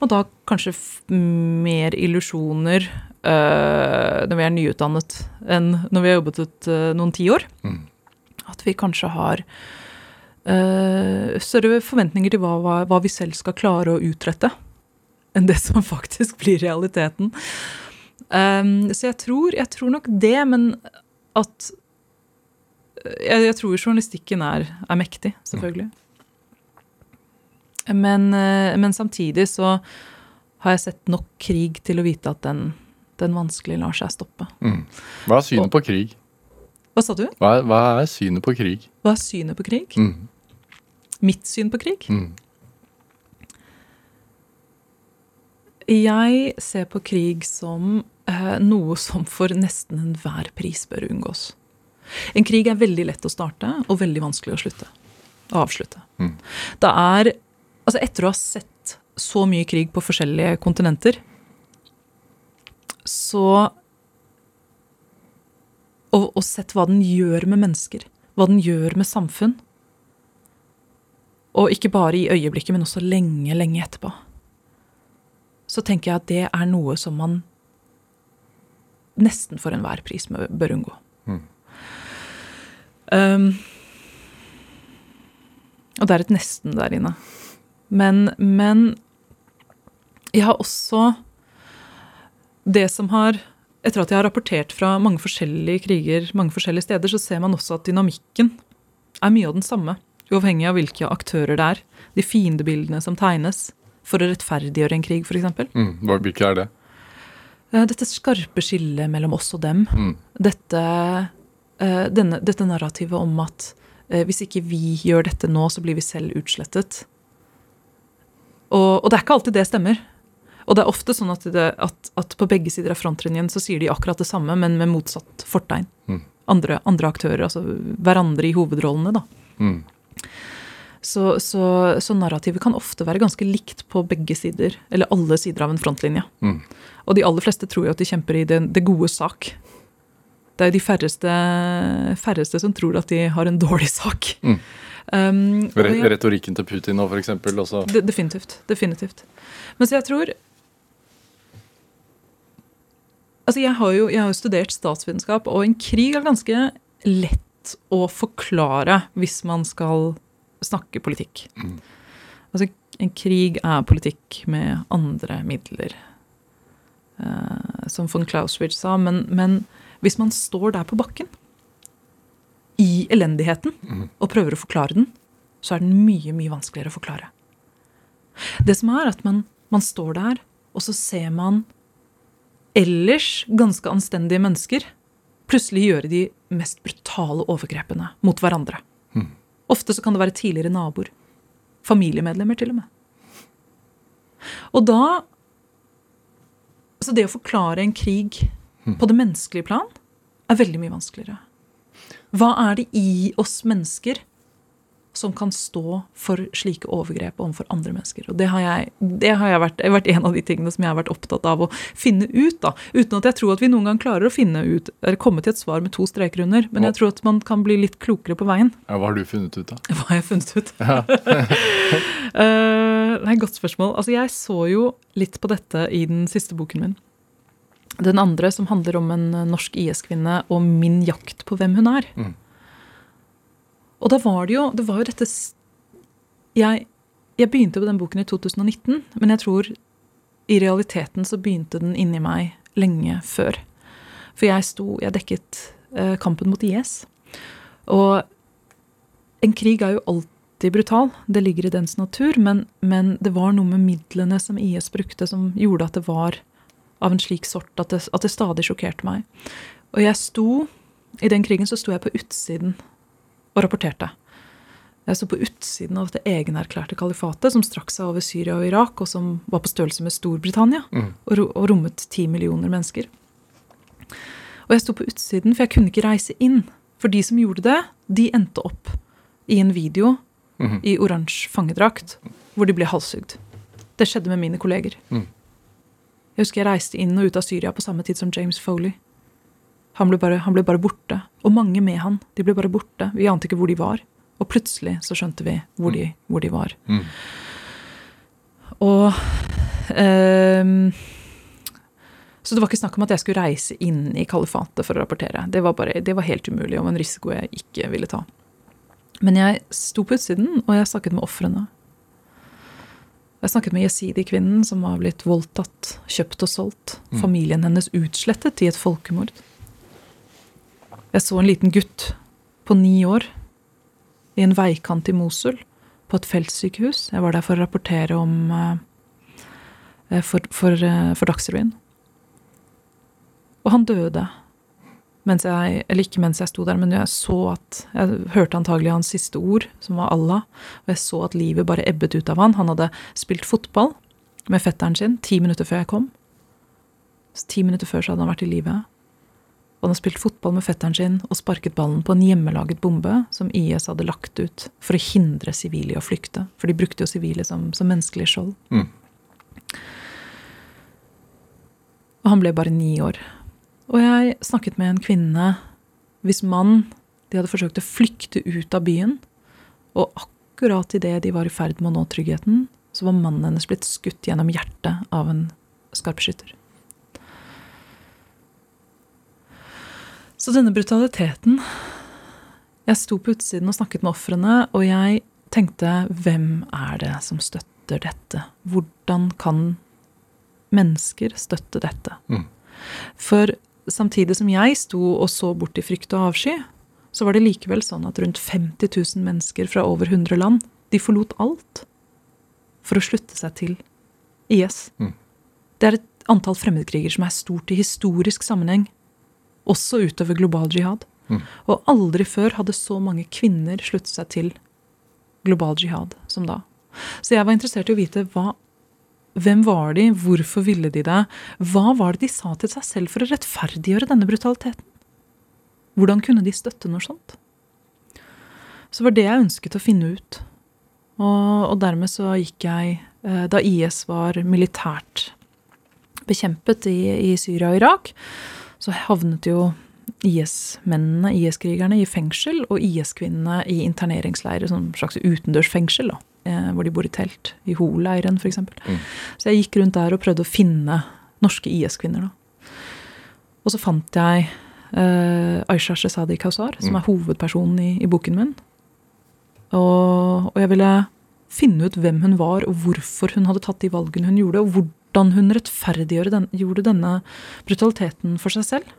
må da kanskje mer illusjoner øh, når vi er nyutdannet, enn når vi har jobbet ut øh, noen tiår. Mm. At vi kanskje har større forventninger til hva, hva, hva vi selv skal klare å utrette, enn det som (laughs) faktisk blir realiteten. Um, så jeg tror, jeg tror nok det, men at Jeg, jeg tror journalistikken er, er mektig, selvfølgelig. Men, eh, men samtidig så har jeg sett nok krig til å vite at den, den vanskelig lar seg stoppe. Mm. Hva er synet på krig? Hva sa du? Hva er, hva er synet på krig? Hva er synet på krig? Mm. Mitt syn på krig? Mm. Jeg ser på krig som eh, noe som for nesten enhver pris bør unngås. En krig er veldig lett å starte og veldig vanskelig å slutte. Å avslutte. Mm. Det er Altså, etter å ha sett så mye krig på forskjellige kontinenter, så og, og sett hva den gjør med mennesker. Hva den gjør med samfunn. Og ikke bare i øyeblikket, men også lenge, lenge etterpå så tenker jeg at det er noe som man nesten for enhver pris bør unngå. Mm. Um, og det er et nesten der inne. Men, men jeg har også Det som har Etter at jeg har rapportert fra mange forskjellige kriger mange forskjellige steder, så ser man også at dynamikken er mye av den samme. Uavhengig av hvilke aktører det er. De fiendebildene som tegnes for å rettferdiggjøre en krig, f.eks. Mm. Hvilke er det? Eh, Dette skarpe skillet mellom oss og dem. Mm. Dette, eh, denne, dette narrativet om at eh, hvis ikke vi gjør dette nå, så blir vi selv utslettet. Og, og det er ikke alltid det stemmer. Og det er ofte sånn at, det, at, at på begge sider av frontlinjen så sier de akkurat det samme, men med motsatt fortegn. Mm. Andre, andre aktører, altså hverandre i hovedrollene, da. Mm. Så, så, så narrativet kan ofte være ganske likt på begge sider, eller alle sider av en frontlinje. Mm. Og de aller fleste tror jo at de kjemper i det, det gode sak. Det er jo de færreste, færreste som tror at de har en dårlig sak. Mm. Um, Re jeg- Retorikken til Putin nå, eksempel. Også. De, definitivt. Definitivt. Men så jeg tror Altså, jeg har, jo, jeg har studert statsvitenskap, og en krig er ganske lett å forklare hvis man skal snakke politikk. Mm. Altså, en krig er politikk med andre midler. Eh, som von Clausewitz sa. Men, men hvis man står der på bakken, i elendigheten, mm. og prøver å forklare den, så er den mye, mye vanskeligere å forklare. Det som er at man, man står der, og så ser man ellers ganske anstendige mennesker plutselig gjøre de mest brutale overgrepene mot hverandre. Mm. Ofte så kan det være tidligere naboer. Familiemedlemmer, til og med. Og da Så det å forklare en krig på det menneskelige plan er veldig mye vanskeligere. Hva er det i oss mennesker som kan stå for slike overgrep overfor andre mennesker? Og det har jeg, det har jeg vært, vært en av de tingene som jeg har vært opptatt av å finne ut. da, Uten at jeg tror at vi noen gang klarer å finne ut, eller komme til et svar med to streker under. Men jeg tror at man kan bli litt klokere på veien. Ja, hva har du funnet ut, da? (laughs) Hva har jeg funnet ut? Ja. (laughs) er et godt spørsmål. Altså, jeg så jo litt på dette i den siste boken min. Den andre, som handler om en eh, norsk IS-kvinne og min jakt på hvem hun er. Mm. Og da var det jo Det var jo dette jeg, jeg begynte på den boken i 2019, men jeg tror i realiteten så begynte den inni meg lenge før. For jeg sto Jeg dekket eh, kampen mot IS. Og en krig er jo alltid brutal, det ligger i dens natur, men, men det var noe med midlene som IS brukte som gjorde at det var av en slik sort at det, at det stadig sjokkerte meg. Og jeg sto I den krigen så sto jeg på utsiden og rapporterte. Jeg sto på utsiden av det egenerklærte kalifatet som strakk seg over Syria og Irak, og som var på størrelse med Storbritannia, Mm. og, rommet ti millioner mennesker. Og jeg sto på utsiden, for jeg kunne ikke reise inn. For de som gjorde det, de endte opp i en video Mhm. i oransje fangedrakt, hvor de ble halshugd. Det skjedde med mine kolleger. Mm. Jeg husker jeg reiste inn og ut av Syria på samme tid som James Foley. Han ble, bare, han ble bare borte. Og mange med han. De ble bare borte. Vi ante ikke hvor de var. Og plutselig så skjønte vi hvor de, hvor de var. Mm. Og ehm, Så det var ikke snakk om at jeg skulle reise inn i kalifatet for å rapportere. Det var, bare, det var helt umulig og en risiko jeg ikke ville ta. Men jeg sto på utsiden, og jeg snakket med ofrene. Jeg snakket med jesidi-kvinnen som var blitt voldtatt, kjøpt og solgt. Mm. Familien hennes utslettet i et folkemord. Jeg så en liten gutt på ni år i en veikant i Mosul på et feltsykehus. Jeg var der for å rapportere om eh, for, for, eh, for Dagsrevyen. Og han døde. Mens jeg, eller ikke mens jeg sto der, men jeg så at Jeg hørte antagelig hans siste ord, som var Allah. Og jeg så at livet bare ebbet ut av han. Han hadde spilt fotball med fetteren sin ti minutter før jeg kom. Så ti minutter før så hadde han vært i live. Og han har spilt fotball med fetteren sin og sparket ballen på en hjemmelaget bombe som IS hadde lagt ut for å hindre sivile i å flykte. For de brukte jo sivile som, som menneskelig skjold. Mm. Og han ble bare ni år. Og jeg snakket med en kvinne hvis mann De hadde forsøkt å flykte ut av byen, og akkurat idet de var i ferd med å nå tryggheten, så var mannen hennes blitt skutt gjennom hjertet av en skarpskytter. Så denne brutaliteten Jeg sto på utsiden og snakket med ofrene, og jeg tenkte hvem er det som støtter dette? Hvordan kan mennesker støtte dette? Mm. For samtidig som jeg sto og så bort i frykt og avsky, så var det likevel sånn at rundt 50 000 mennesker fra over 100 land, de forlot alt for å slutte seg til IS. Mm. Det er et antall fremmedkriger som er stort i historisk sammenheng, også utover global jihad. Mm. Og aldri før hadde så mange kvinner sluttet seg til global jihad som da. Så jeg var interessert i å vite hva, Hvem var de? Hvorfor ville de det? Hva var det de sa til seg selv for å rettferdiggjøre denne brutaliteten? Hvordan kunne de støtte noe sånt? Så var det jeg ønsket å finne ut. Og, og dermed så gikk jeg, eh, da IS var militært bekjempet i, i Syria og Irak, så havnet jo IS-mennene, IS-krigerne, i fengsel, og IS-kvinnene i interneringsleirer, sånn slags utendørsfengsel, da, eh, hvor de bor i telt. I Ho-leiren, f.eks. Mm. Så jeg gikk rundt der og prøvde å finne norske IS-kvinner. da. Og så fant jeg uh, Aisha Shesadi Kausar, som mm. er hovedpersonen i, i boken min. Og, og, jeg ville finne ut hvem hun var, og hvorfor hun hadde tatt de valgene hun gjorde, og hvordan hun rettferdiggjorde den, gjorde denne brutaliteten for seg selv.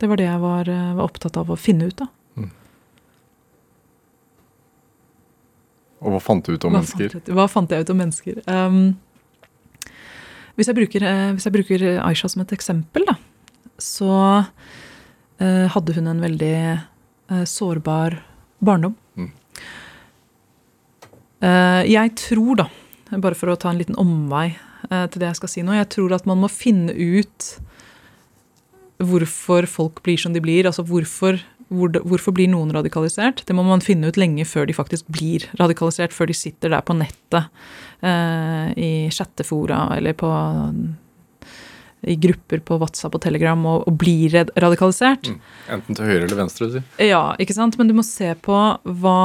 Det var det jeg var, eh, var opptatt av å finne ut, av. Mm. Og hva fant du ut om hva mennesker? Fant, hva fant jeg ut om mennesker? Um, hvis, jeg bruker, uh, hvis, jeg bruker, Aisha som et eksempel, da, så uh, hadde hun en veldig uh, sårbar barndom. Mm. jeg tror, da, bare for å ta en liten omvei til det jeg skal si nå, jeg tror at man må finne ut hvorfor folk blir som de blir. altså hvorfor, hvor, hvorfor blir noen radikalisert? Det må man finne ut lenge før de faktisk blir radikalisert. Før de sitter der på nettet eh, i chattefora eller på i grupper på WhatsApp og Telegram og, og blir radikalisert. Mm. Enten til høyre eller venstre, du sier. Ja, ikke sant. Men du må se på hva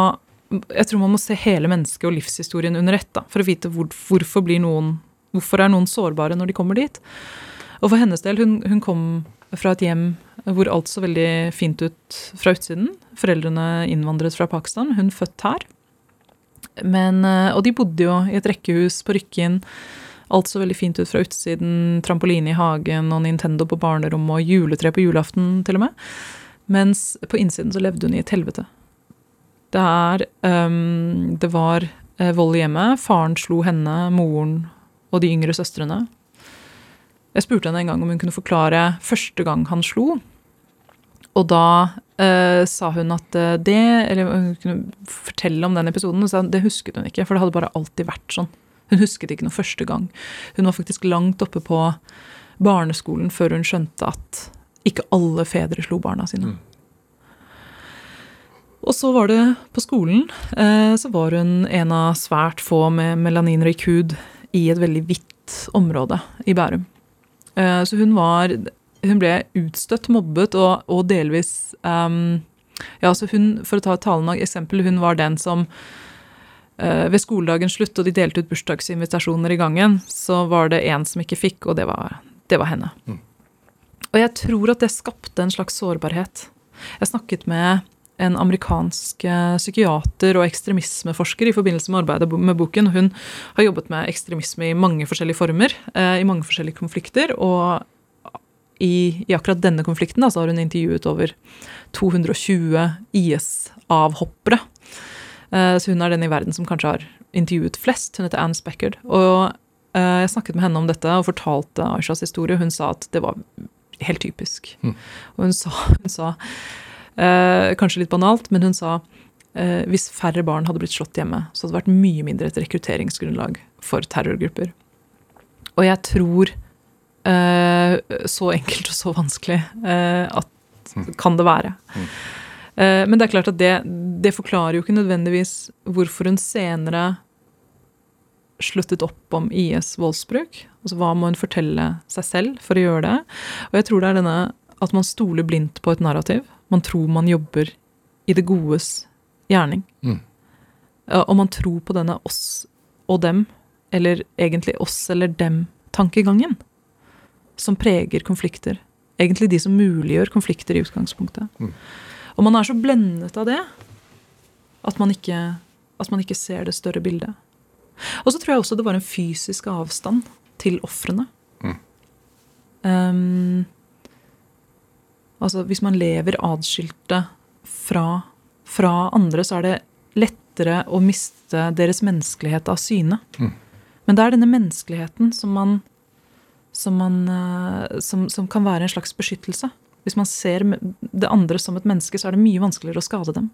Jeg tror man må se hele mennesket og livshistorien under ett da, for å vite hvor, hvorfor noen Hvorfor er noen sårbare når de kommer dit. Og for hennes del, hun, hun kom fra et hjem hvor alt så veldig fint ut fra utsiden. Foreldrene innvandret fra Pakistan, hun født her. Men, eh, og de bodde jo i et rekkehus på Rykkinn. Alt så veldig fint ut fra utsiden. Trampoline i hagen og Nintendo på barnerommet og juletre på julaften, til og med. Mens på innsiden så levde hun i et helvete. Der um, det var uh, vold i hjemmet. Faren slo henne, moren og de yngre søstrene. Jeg spurte henne en gang om hun kunne forklare første gang han slo. Og da eh, sa hun at eh, det Eller hun kunne fortelle om den episoden. Og det husket hun ikke, for det hadde bare alltid vært sånn. Hun husket ikke noe første gang. Hun var faktisk langt oppe på barneskolen før hun skjønte at ikke alle fedre slo barna sine. Mm. Og så var det på skolen. Eh, så var hun en av svært få med melaninrik hud i et veldig hvitt område i Bærum. Eh, så hun var Hun ble utstøtt, mobbet og, og delvis um, Ja, altså hun, for å ta et talende eksempel, hun var den som ved skoledagens slutt, og de delte ut bursdagsinvitasjoner i gangen, så var det en som ikke fikk, og det var, det var henne. Mm. Og jeg tror at det skapte en slags sårbarhet. Jeg snakket med en amerikansk eh, psykiater og ekstremismeforsker i forbindelse med arbeidet med boken. Hun har jobbet med ekstremisme i mange forskjellige former, eh, i mange forskjellige konflikter. Og i, i akkurat denne konflikten da, så har hun intervjuet over 220 IS-avhoppere. Eh, så hun er den i verden som kanskje har intervjuet flest. Hun heter Anne Speckard. Og jeg snakket med henne om dette og fortalte Aishas historie. Hun sa at det var helt typisk. Mm. Og hun sa, hun sa Eh, kanskje litt banalt, men hun sa eh, hvis færre barn hadde blitt slått hjemme, så hadde det vært mye mindre et rekrutteringsgrunnlag for terrorgrupper. Og jeg tror eh, så enkelt og så vanskelig eh, at mm. kan det være. Mm. Eh, men det er klart at det, det forklarer jo ikke nødvendigvis hvorfor hun senere sluttet opp om IS voldsbruk. Altså Hva må hun fortelle seg selv for å gjøre det? Og jeg tror det er denne at man stoler blindt på et narrativ man tror man jobber i det godes gjerning. Mm. Og man tror på denne oss og dem, eller egentlig oss eller dem-tankegangen, som preger konflikter. Egentlig de som muliggjør konflikter i utgangspunktet. Mm. Og man er så blendet av det at man ikke, at man ikke ser det større bildet. Og så tror jeg også det var en fysisk avstand til ofrene. Mm. Um, Altså hvis man lever atskilte fra, fra, andre, så er det lettere å miste deres menneskelighet av syne. Mm. Men det er denne menneskeligheten som, man, som, man, eh, som, som kan være en slags beskyttelse. Hvis man ser det andre som et menneske, så er det mye vanskeligere å skade dem.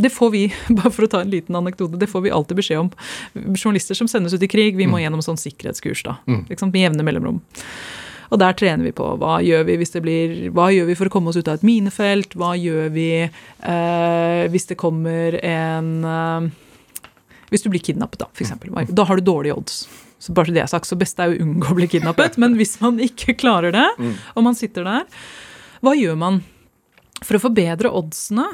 Det får vi, (laughs) bare for å ta en liten anekdote, det får vi alltid beskjed om. Journalister som sendes ut i krig, vi må gjennom sånn sikkerhetskurs da, liksom, med jevne mellomrom. Og der trener vi på hva gjør vi hvis det blir, hva gjør vi for å komme oss ut av et minefelt, hva gjør vi eh, hvis det kommer en eh, Hvis du blir kidnappet, da, f.eks. Da har du dårlige odds. Så bare så det er sagt, så best er å unngå å bli kidnappet. Men hvis man ikke klarer det, og man sitter der, hva gjør man? For å forbedre oddsene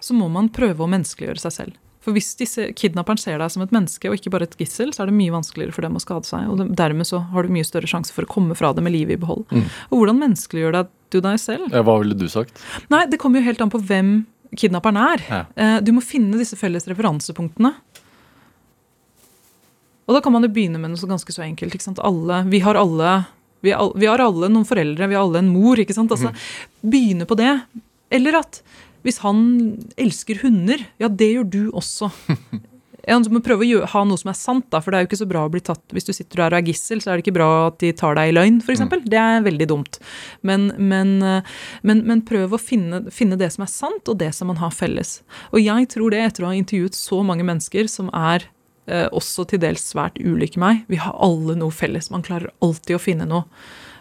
så må man prøve å menneskeliggjøre seg selv. For hvis disse kidnapperen ser deg som et menneske og ikke bare et gissel, så er det mye vanskeligere for dem å skade seg. Og dermed så har du mye større sjanse for å komme fra det med livet i behold. Og hvordan menneskeliggjør deg du deg selv? Hva ville du sagt? Nei, det kommer jo helt an på hvem kidnapperen er. Ja. Eh, Du må finne disse felles referansepunktene. Og da kan man jo begynne med noe så ganske så enkelt. ikke sant? Alle, vi har alle vi, vi har alle noen foreldre, vi har alle en mor. ikke sant? Altså, Begynne på det. Eller at hvis han elsker hunder, ja, det gjør du også. (laughs) Ja, du må prøve å ha noe som er sant, da, for det er jo ikke så bra å bli tatt Hvis du sitter der og er gissel, så er det ikke bra at de tar deg i løgn, f.eks. eksempel. Det er veldig dumt. Men, men, eh, men, men prøv å finne, finne det som er sant, og det som man har felles. Og jeg tror det, etter å ha intervjuet så mange mennesker som er eh, også til dels svært ulike meg, vi har alle noe felles. Man klarer alltid å finne noe.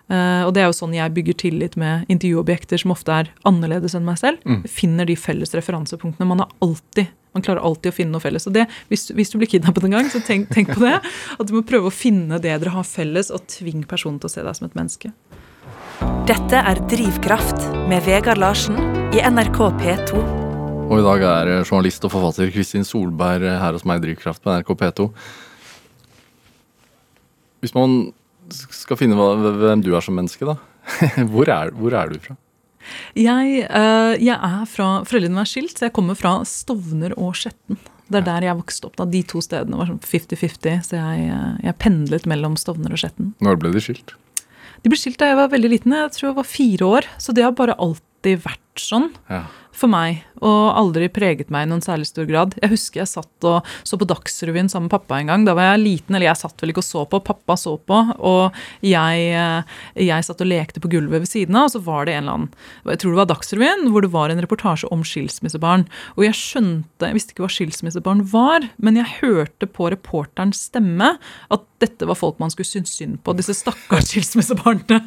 Eh, og det er jo sånn jeg bygger tillit med intervjuobjekter som ofte er annerledes enn meg selv. Finner de felles referansepunktene. Man, har alltid, man klarer alltid å finne noe felles. Og det, hvis, hvis du blir kidnappet en gang, så tenk, tenk på det. (laughs) At du må prøve å finne det dere har felles, og tving personen til å se deg som et menneske. Dette er Drivkraft med Vegard Larsen i NRK P2. Og i dag er eh, journalist og forfatter Kristin Solberg eh, her hos meg i Drivkraft på NRK P2. Hvis man skal finne hvem du er som menneske, da. (laughs) Hvor er, hvor er du fra? Jeg, eh, jeg er fra Foreldrene er skilt, så jeg kommer fra Stovner og Skjetten. Det er der jeg vokste opp. da. De to stedene var sånn 50-50, så jeg, eh, jeg pendlet mellom Stovner og Skjetten. Når ble de skilt? De ble skilt da jeg var veldig liten, jeg tror jeg var fire år. Så det har bare alltid vært sånn Ja. For meg, og aldri preget meg i noen særlig stor grad. Jeg husker jeg satt og så på Dagsrevyen sammen med pappa en gang. Da var jeg liten, eller jeg satt vel ikke og så på, pappa så på, og jeg, eh, jeg satt og lekte på gulvet ved siden av, og så var det en eller annen, jeg tror det var Dagsrevyen, hvor det var en reportasje om skilsmissebarn. Og jeg skjønte, jeg visste ikke hva skilsmissebarn var, men jeg hørte på reporterens stemme at dette var folk man skulle synes synd på, disse stakkars (laughs) skilsmissebarna.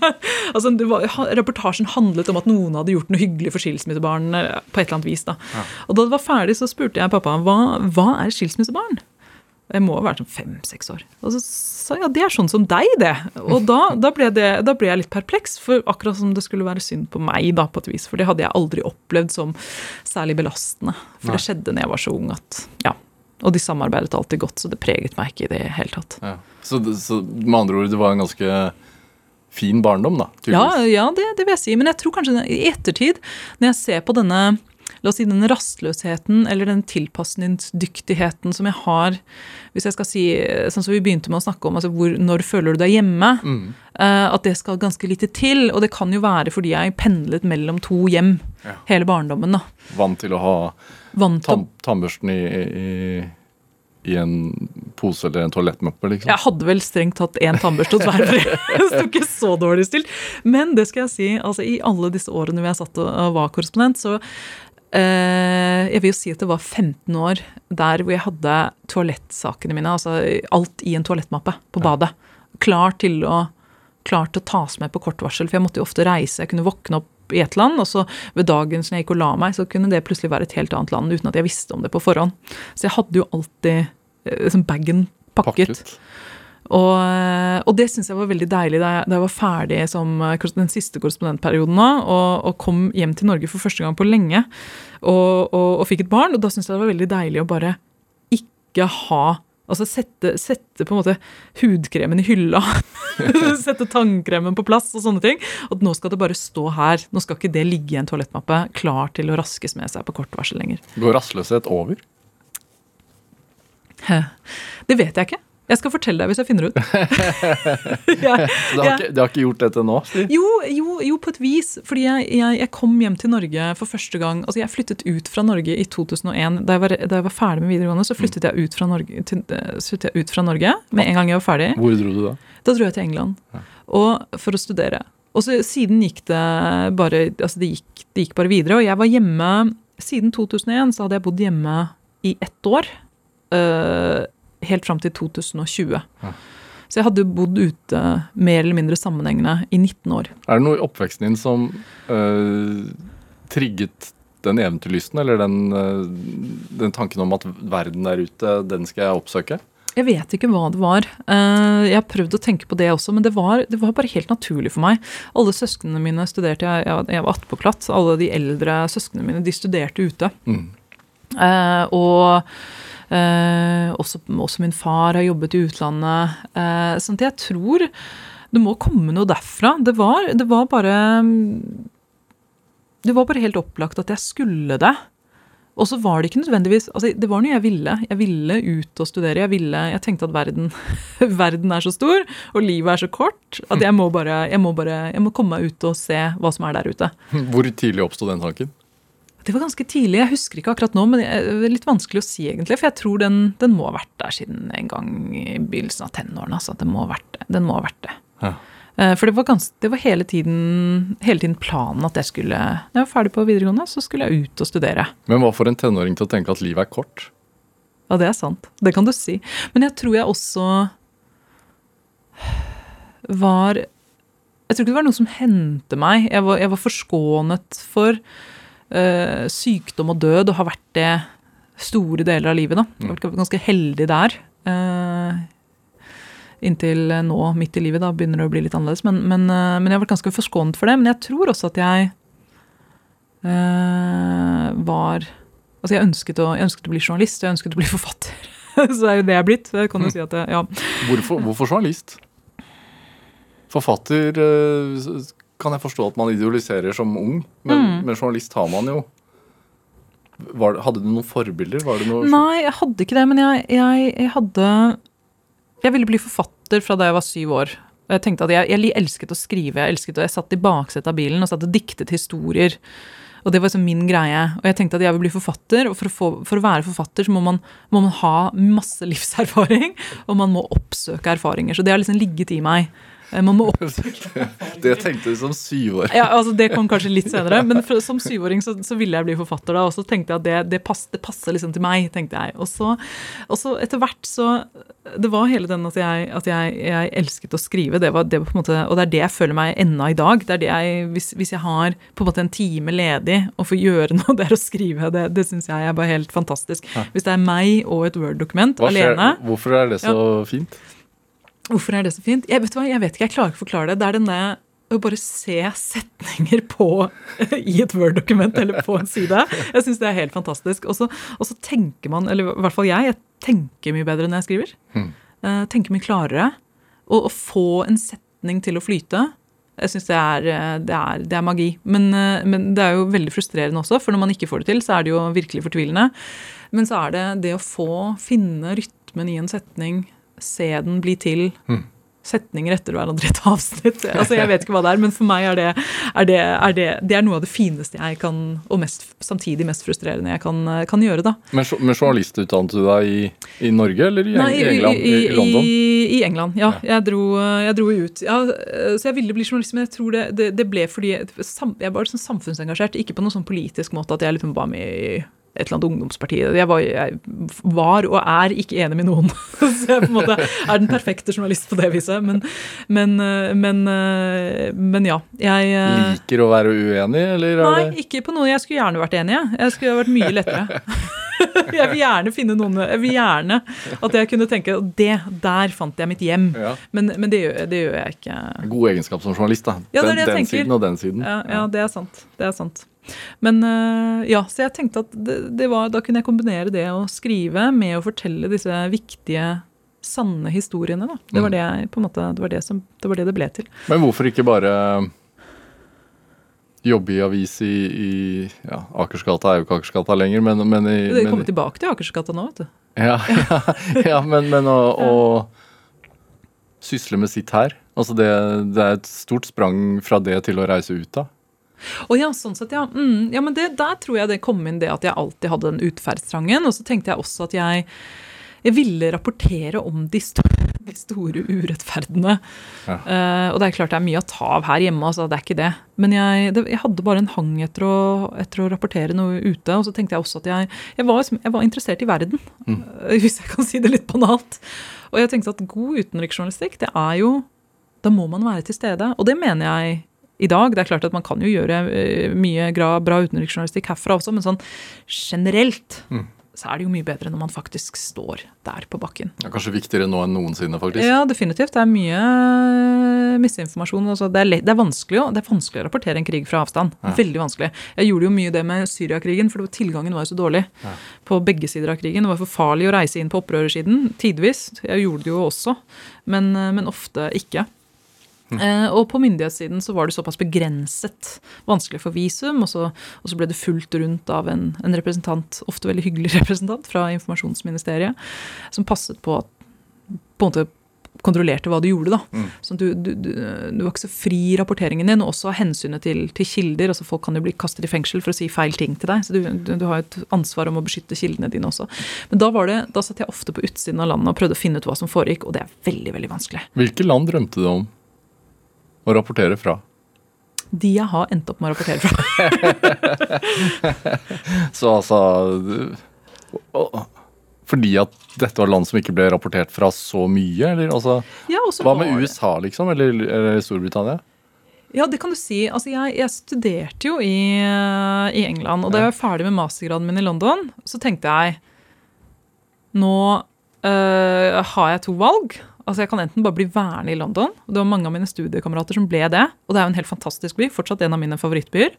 altså, var, reportasjen handlet om at noen hadde gjort noe hyggelig for skilsmissebarn eh, på et eller annet vis. da. Og da det var ferdig, så spurte jeg pappa hva, hva er skilsmissebarn? Jeg må ha vært sånn fem-seks år. Og så sa jeg ja, det er sånn som deg, det. Og da, da, ble det, da ble jeg litt perpleks, for akkurat som det skulle være synd på meg, da, på et vis. For det hadde jeg aldri opplevd som særlig belastende. For det skjedde når jeg var så ung at Ja. Og de samarbeidet alltid godt, så det preget meg ikke i det hele tatt. Ja. Så, så med andre ord, det var en ganske fin barndom, da? Ja, tydeligvis. ja det, det vil jeg si. Men jeg tror kanskje i ettertid, når jeg ser på denne La oss si den rastløsheten eller den tilpasningsdyktigheten som jeg har Hvis jeg skal si, sånn som vi begynte med å snakke om, altså hvor, når føler du deg hjemme? eh, at det skal ganske lite til. Og det kan jo være fordi jeg pendlet mellom to hjem hele barndommen. da. Vant til å ha Vant tann, tannbørsten i, i, i en pose eller en toalettmappe. liksom? Jeg hadde vel strengt tatt én tannbørste hos hver for (laughs) Det sto ikke så dårlig stilt. Men det skal jeg si, altså i alle disse årene hvor jeg satt og var korrespondent, så eh, Jeg vil jo si at det var 15 år der hvor jeg hadde toalettsakene mine, altså alt i en toalettmappe på badet. Klar til å, klar til å tas med på kort varsel, for jeg måtte jo ofte reise. Jeg kunne våkne opp i et land, og så ved dagen som jeg gikk og la meg, så kunne det plutselig være et helt annet land uten at jeg visste om det på forhånd. Så jeg hadde jo alltid liksom bagen pakket. Og, og det syns jeg var veldig deilig da jeg, da jeg var ferdig som eh, den siste korrespondentperioden nå, og, og kom hjem til Norge for første gang på lenge og, og, og fikk et barn. Og da syns jeg det var veldig deilig å bare ikke ha Altså sette, sette på en måte hudkremen i hylla. (laughs) sette tannkremen på plass og sånne ting. At nå skal det bare stå her. Nå skal ikke det ligge i en toalettmappe klar til å raskes med seg på kort varsel lenger. Går rastløshet over? Det vet jeg ikke. Jeg skal fortelle deg hvis jeg finner ut. (laughs) ja, du, har, ikke, du, har ikke gjort det til nå? Jo, jo, jo, på et vis. Fordi jeg, jeg, jeg kom hjem til Norge for første gang Altså, jeg flyttet ut fra Norge i 2001. Da jeg var, da jeg var ferdig med videregående, så flyttet jeg ut fra Norge, til, eh, ut fra Norge med en gang jeg var ferdig. Hvor dro du da? Da dro jeg til England og, for å studere. Og så siden gikk det bare altså det gikk, det gikk bare videre. Og jeg var hjemme siden 2001 så hadde jeg bodd hjemme i ett år. Eh, helt fram til 2020. Ja. Så jeg hadde bodd ute mer eller mindre sammenhengende i 19 år. Er det noe i oppveksten din som øh, trigget den eventyrlysten, eller den, øh, den tanken om at verden der ute, den skal jeg oppsøke? Jeg vet ikke hva det var. Jeg har prøvd å tenke på det også, men det var, det var bare helt naturlig for meg. Alle søsknene mine studerte, jeg, jeg var attpåklatt, alle de eldre søsknene mine de studerte ute. Mm. Og også, også min far har jobbet i utlandet. Eh, sånn at jeg tror det må komme noe derfra. Det var, det var bare Det var bare helt opplagt at jeg skulle det. Og så var det ikke nødvendigvis altså Det var noe jeg ville. Jeg ville ut og studere. Jeg, ville, jeg tenkte at verden, (laughs) verden er så stor, og livet er så kort, at jeg må bare jeg må, bare, jeg må komme meg ut og se hva som er der ute. Hvor tidlig oppsto den tanken? Det var ganske tidlig. Jeg husker ikke akkurat nå, men det er litt vanskelig å si, egentlig. For jeg tror den, den må ha vært der siden en gang i begynnelsen av tenårene. Altså. Den må ha vært det. Den må ha vært det. Ja. Eh, For det var, ganske, det var hele, tiden, hele tiden planen at jeg skulle Når jeg var ferdig på videregående, så skulle jeg ut og studere. Men hva får en tenåring til å tenke at livet er kort? Ja, det er sant. Det kan du si. Men jeg tror jeg også var Jeg tror ikke det var noe som hendte meg. Jeg var, jeg var forskånet for sykdom og død, og har vært det store deler av livet. da. Jeg har vært ganske heldig der. eh, inntil nå, midt i livet, da begynner det å bli litt annerledes. Men, men, eh, men jeg har vært ganske forskånet for det. Men jeg tror også at jeg eh, var Altså, jeg ønsket, å, jeg ønsket å bli journalist, og jeg ønsket å bli (laughs) forfatter. Så det er jo det jeg er blitt. Jeg kan jo si at jeg, ja. Hvorfor, hvorfor journalist? Forfatter kan jeg forstå at man idealiserer som ung, men, Mm. men journalist har man jo. Var, hadde du noen forbilder? Var det noe, Nei, jeg hadde ikke det, men jeg, jeg, jeg hadde Jeg ville bli forfatter fra da jeg var syv år. Og Jeg tenkte at jeg, jeg elsket å skrive. Jeg elsket å, jeg satt i baksetet av bilen og satt og diktet historier. Og det var liksom min greie. Og jeg tenkte at jeg vil bli forfatter, og for å, få, for å være forfatter så må man, må man ha masse (laughs) livserfaring, og man må oppsøke erfaringer. Så det har liksom ligget i meg. Eh, Man må opp... (laughs) Det tenkte du som syvåring. ja, altså Det kom kanskje litt senere, men for, som syvåring så, så ville jeg bli forfatter da. Og så tenkte jeg at det, det, pass, det passer liksom til meg, tenkte jeg. Og så, og så etter hvert så Det var hele den at jeg, at jeg, jeg elsket å skrive. Det var, det var på en måte, og det er det jeg føler meg ennå i dag. det er det jeg, hvis, hvis jeg har på en måte en time ledig og får gjøre (laughs) noe, det er å skrive. Det, det syns jeg er bare helt fantastisk. Hvis det er meg og et Word-dokument alene hvorfor er det så fint? Hvorfor er det så fint? Jeg vet, hva, jeg vet ikke, jeg klarer ikke å forklare det. Det er den der å bare se setninger på (laughs) i et Word-dokument eller på en side. Jeg syns det er helt fantastisk. Og så, tenker man, eller i hvert fall jeg, jeg tenker mye bedre når jeg skriver. Mm. Tenker mye klarere. Og å få en setning til å flyte, jeg syns det, eh, det, det er magi. Men, eh, men det er jo veldig frustrerende også, for når man ikke får det til, så er det jo virkelig fortvilende. Men så er det det å få finne rytmen i en setning, se den bli til Hmm. setninger etter hverandre i et avsnitt. Altså, jeg vet ikke hva det er, men for meg er det, er det, er det, det er noe av det fineste jeg kan, og mest, samtidig mest frustrerende jeg kan, kan gjøre. da. Men, men journalist utdannet du deg i, i Norge eller i, Nei, i England? I, i London? I, i England, ja. Jeg, dro, jeg dro ut. Ja, så jeg ville bli journalist, men jeg tror det, det, ble fordi jeg, jeg var sånn samfunnsengasjert. Ikke på noen sånn politisk måte at jeg liksom var med i et eller annet ungdomsparti. Jeg var, jeg var og er ikke enig med noen. (laughs) Så jeg på en måte er den perfekte journalist på det viset. Men, men, men, men ja. Jeg Liker å være uenig, eller er Nei, ikke på noe jeg skulle gjerne vært enig jeg. Jeg skulle vært mye lettere. (laughs) Jeg vil gjerne finne noen Jeg vil gjerne at jeg kunne tenke at det, der fant jeg mitt hjem. ja. Men, men det, gjør, det gjør jeg ikke. God egenskap som journalist, da. Ja, den den siden og den siden. Ja, ja, det er sant. Det er sant. Men øh, ja, så jeg tenkte at det, det var, da kunne jeg kombinere det å skrive med å fortelle disse viktige, sanne historiene. Da. Det var Mm. det jeg, måte, det var det, som, det var det det ble til. Men hvorfor ikke bare jobbe i avis i, i ja, Akersgata er jo ikke Akersgata lenger, men, men, i, Det men kommer tilbake til Akersgata nå, vet du. ja, (laughs) ja, ja, men, men å, (laughs) å sysle med sitt her Altså det, det er et stort sprang fra det til å reise ut av. Å ja, sånn sett, ja. Mm, ja men det, der tror jeg det kom inn det at jeg alltid hadde den utferdstrangen. Og så tenkte jeg også at jeg, jeg ville rapportere om de, store, de store urettferdene. Ja. Uh, og det er klart det er mye å ta av her hjemme, altså, det er ikke det. Men jeg, det, jeg hadde bare en hang etter å, etter å rapportere noe ute. Og så tenkte jeg også at jeg, jeg, var, liksom- jeg var interessert i verden, Mm. uh, (laughs) hvis jeg kan si det litt banalt. Og jeg tenkte at god utenriksjournalistikk, det er jo Da må man være til stede. Og det mener jeg i dag. Det er klart at man kan jo gjøre eh, mye bra utenriksjournalistikk herfra også, men sånn generelt Mm. så er det jo mye bedre når man faktisk står der på bakken. Er kanskje viktigere nå enn noensinne, faktisk. Ja, definitivt. Det er mye eh, misinformasjon. Altså, det, er lett, det, er vanskelig, det er vanskelig å rapportere en krig fra avstand. Ja. Veldig vanskelig. Jeg gjorde jo mye det med Syriakrigen, for tilgangen var jo så dårlig Ja. på begge sider av krigen. Det var for farlig å reise inn på opprørersiden, tidvis. Jeg gjorde det jo også, men, eh, men ofte ikke. Eh, og på myndighetssiden så var det såpass begrenset vanskelig for visum, og så, og så ble det fulgt rundt av en, en representant, ofte veldig hyggelig (laughs) representant fra informasjonsministeriet, som passet på at på en måte kontrollerte hva du gjorde. da. Mm. Så du, du, du, du var ikke så fri i rapporteringen din, og også av hensynet til, til kilder. altså Folk kan jo bli kastet i fengsel for å si feil ting til deg, så du, har et ansvar om å beskytte kildene dine også. Men da var det, da satt jeg ofte på utsiden av landet og prøvde å finne ut hva som foregikk, og det er veldig, veldig vanskelig. Hvilke land drømte du om å rapportere fra? De jeg har endt opp med å rapportere fra. (laughs) Så altså Fordi at dette var land som ikke ble rapportert fra så mye? eller altså, Ja, Hva med USA, liksom? Eller, eller Storbritannia? Ja, det kan du si. Altså, jeg, jeg studerte jo i, i England, og da jeg var ferdig med mastergraden min i London, så tenkte jeg Nå øh, har jeg to valg. Altså, Jeg kan enten bare bli værende i London, og det var mange av mine studiekamerater som ble det. Og det er jo en helt fantastisk by, fortsatt en av mine favorittbyer.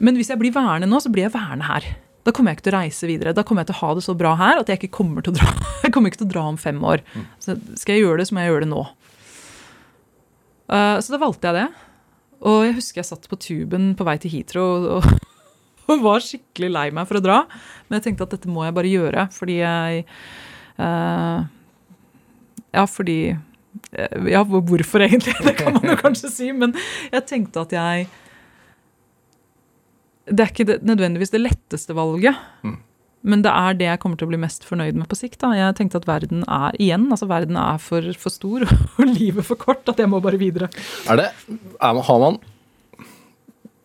Men hvis jeg blir værende nå, så blir jeg værende her. Da kommer jeg ikke til å reise videre. Da kommer jeg til å ha det så bra her at jeg ikke kommer til å dra, (laughs) jeg kommer ikke til å dra om fem år. Så skal jeg gjøre det, så må jeg gjøre det nå. Eh, så da valgte jeg det. Og jeg husker jeg satt på tuben på vei til Heathrow og, og (laughs) var skikkelig lei meg for å dra. Men jeg tenkte at dette må jeg bare gjøre, fordi jeg eh, Ja, fordi eh, Ja, hvorfor egentlig? (laughs) Det kan man jo kanskje si, men jeg tenkte at jeg Det er ikke det, nødvendigvis det letteste valget. Mm. Men det er det jeg kommer til å bli mest fornøyd med på sikt. Da. Jeg tenkte at verden er igjen, altså verden er for, for stor (laughs) og livet for kort. At jeg må bare videre. Er det, er, har man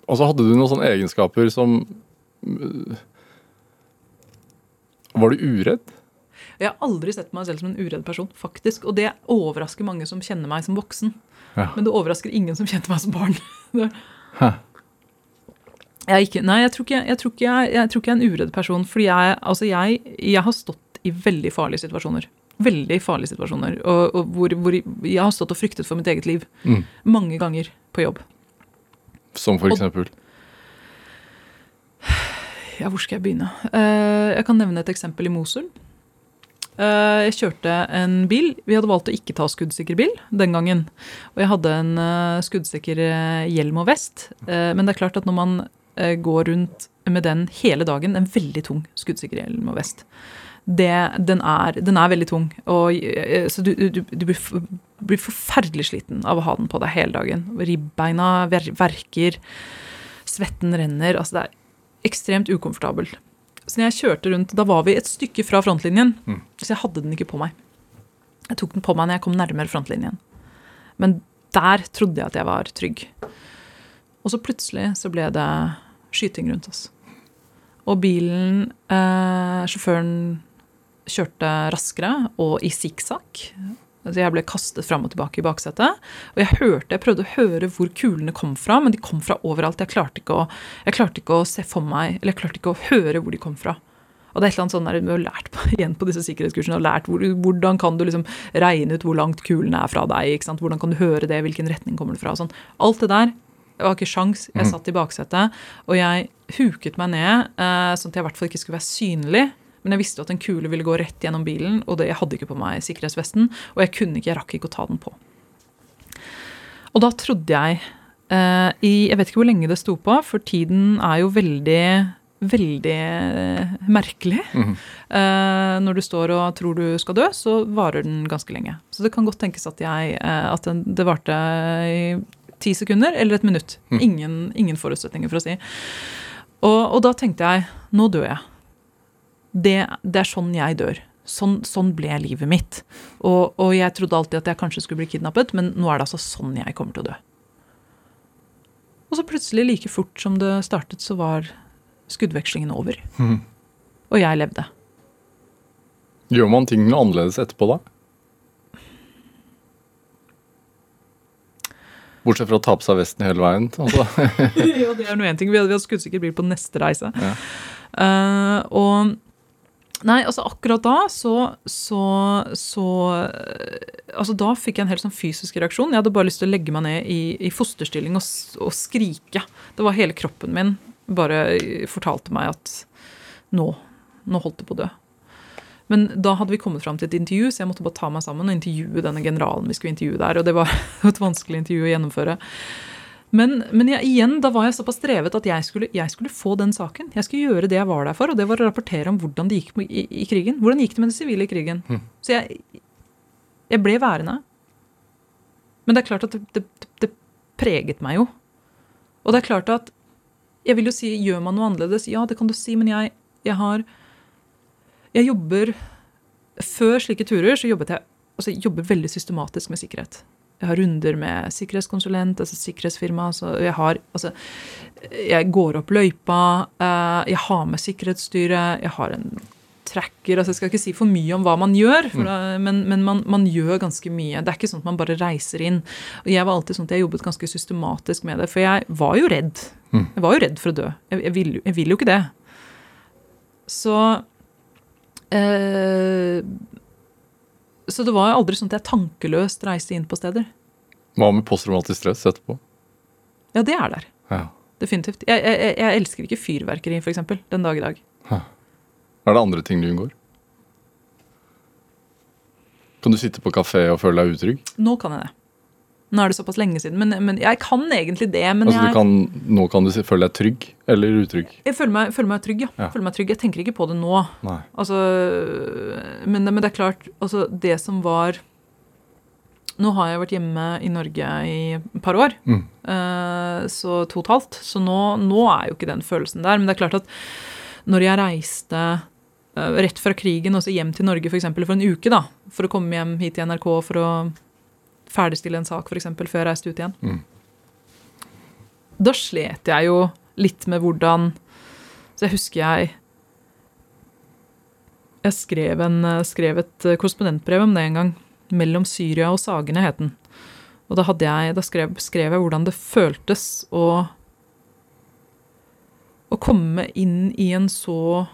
Og så hadde du noen sånne egenskaper som øh, Var du uredd? Jeg har aldri sett meg selv som en uredd person, faktisk. Og det overrasker mange som kjenner meg som voksen. Ja. Men det overrasker ingen som kjente meg som barn. (laughs) Jeg ikke, nei, jeg tror ikke jeg, tror ikke jeg, jeg tror ikke jeg er en uredd person. Fordi jeg, altså jeg, har stått i veldig farlige situasjoner. Veldig farlige situasjoner. Og, og hvor, hvor jeg har stått og fryktet for mitt eget liv. Mm. Mange ganger på jobb. Som for Og- eksempel? Ja, hvor skal jeg begynne? Uh, jeg kan nevne et eksempel i Mosul. Eh, jeg kjørte en bil. Vi hadde valgt å ikke ta skuddsikker bil den gangen. Og jeg hadde en eh, skuddsikker eh, hjelm og vest. Men det er klart at når man går rundt med den hele dagen, en veldig tung skuddsikker hjelm og vest det, den, er, den er veldig tung. Og, så du, du, du blir, blir forferdelig sliten av å ha den på deg hele dagen. Ribbeina ver verker, svetten renner. altså det er ekstremt ukomfortabel. Så når jeg kjørte rundt, Da var vi et stykke fra frontlinjen, Mm. så jeg hadde den ikke på meg. Jeg tok den på meg når jeg kom nærmere frontlinjen. Men der trodde jeg at jeg var trygg. Og så plutselig så ble det skyting rundt oss. Og bilen eh, Sjåføren kjørte raskere og i sikksakk. Så jeg ble kastet fram og tilbake i baksetet. Og jeg hørte, jeg prøvde å høre hvor kulene kom fra, men de kom fra overalt. Jeg klarte ikke å, jeg klarte ikke å se for meg, eller jeg klarte ikke å høre hvor de kom fra. Og det er et eller annet sånn der, Vi har lært på, (laughs) igjen på disse sikkerhetskursene, og lært hvor, hvordan kan du liksom regne ut hvor langt kulene er fra deg. ikke sant? Hvordan kan du høre det, hvilken retning kommer det fra. og sånn. Alt det der det var ikke sjans. Jeg satt i baksetet, og jeg huket meg ned, eh, sånn at jeg i hvert fall ikke skulle være synlig. Men jeg visste at en kule ville gå rett gjennom bilen, og det, jeg hadde ikke på meg sikkerhetsvesten. Og jeg kunne ikke, jeg rakk ikke å ta den på. Og da trodde jeg eh, i Jeg vet ikke hvor lenge det sto på, for tiden er jo veldig Veldig eh, merkelig. Mhm. Eh, når du står og tror du skal dø, så varer den ganske lenge. Så det kan godt tenkes at, jeg, eh, at den, det varte i ti sekunder eller et minutt. Mm. Ingen, ingen forutsetninger for å si. Og, og da tenkte jeg nå dør jeg. Det, det er sånn jeg dør. Sånn, sånn ble livet mitt. Og, og jeg trodde alltid at jeg kanskje skulle bli kidnappet, men nå er det altså sånn jeg kommer til å dø. Og så plutselig, like fort som det startet, så var skuddvekslingen over. Mm. Og jeg levde. Gjør man ting annerledes etterpå da? Bortsett fra å ta på seg vesten hele veien. Altså. (laughs) ja, det er noe en ting. Vi hadde, vi hadde skuddsikker bil på neste reise. Ja. Uh, og Nei, altså akkurat da så, så, så Altså da fikk jeg en helt sånn fysisk reaksjon. Jeg hadde bare lyst til å legge meg ned i, i fosterstilling og, og skrike. Det var hele kroppen min bare fortalte meg at nå, nå holdt det på å dø. Men da hadde vi kommet fram til et intervju, så jeg måtte bare ta meg sammen og intervjue denne generalen vi skulle intervjue der. Og det var (laughs) et vanskelig intervju å gjennomføre. Men, men jeg, igjen, da var jeg såpass drevet at jeg skulle, jeg skulle få den saken. Jeg skulle gjøre det jeg var der for, og det var å rapportere om hvordan det gikk med- i, i krigen. Hvordan gikk det med det sivile krigen. Så jeg, jeg ble værende. Men det er klart at det, det, det preget meg jo. Og det er klart at Jeg vil jo si gjør man noe annerledes? Ja, det kan du si, men jeg, jeg har Jeg jobber Før slike turer så jobbet jeg altså jeg jobber veldig systematisk med sikkerhet. Jeg har runder med sikkerhetskonsulent, altså sikkerhetsfirma. Så jeg har Altså, jeg går opp løypa, eh, jeg har med sikkerhetsstyret, jeg har en tracker altså Jeg skal ikke si for mye om hva man gjør, for da, men, men man, man gjør ganske mye. Det er ikke sånn at man bare reiser inn. Og jeg var alltid sånn at jeg jobbet ganske systematisk med det, for jeg var jo redd. Jeg var jo redd for å dø. Jeg, jeg, vil, jeg vil jo ikke det. Så eh, Så det var aldri sånn at jeg tankeløst reiste inn på steder. Hva med posttraumatisk stress etterpå? Ja, det er der. Ja. Definitivt. Jeg, jeg, jeg elsker ikke fyrverkeri, f.eks., den dag i dag. Er det andre ting du unngår? Kan du sitte på kafé og føle deg utrygg? Nå kan jeg det. Nå er det såpass lenge siden. Men, men jeg kan egentlig det. Men Altså, du jeg, kan, nå kan du føle deg trygg eller utrygg? jeg føler, meg, føler meg trygg, ja. Ja. Føler meg trygg. Jeg tenker ikke på det nå. Altså, men, men det er klart, altså, det som var Nå har jeg vært hjemme i Norge i et par år, Mm. eh, så to og et halvt. Så nå, nå er jo ikke den følelsen der. Men det er klart at når jeg reiste eh, rett fra krigen og så hjem til Norge for, eksempel, for en uke, da, for å komme hjem hit til NRK for å ferdigstille en sak for eksempel, før jeg reiste ut igjen, Mm. da slet jeg jo litt med hvordan Så jeg husker jeg jeg skrev, en, skrev et eh, korrespondentbrev om det en gang. 'Mellom Syria og Sagene' het den. Og da, jeg, da skrev, skrev jeg hvordan det føltes å Å komme inn i en så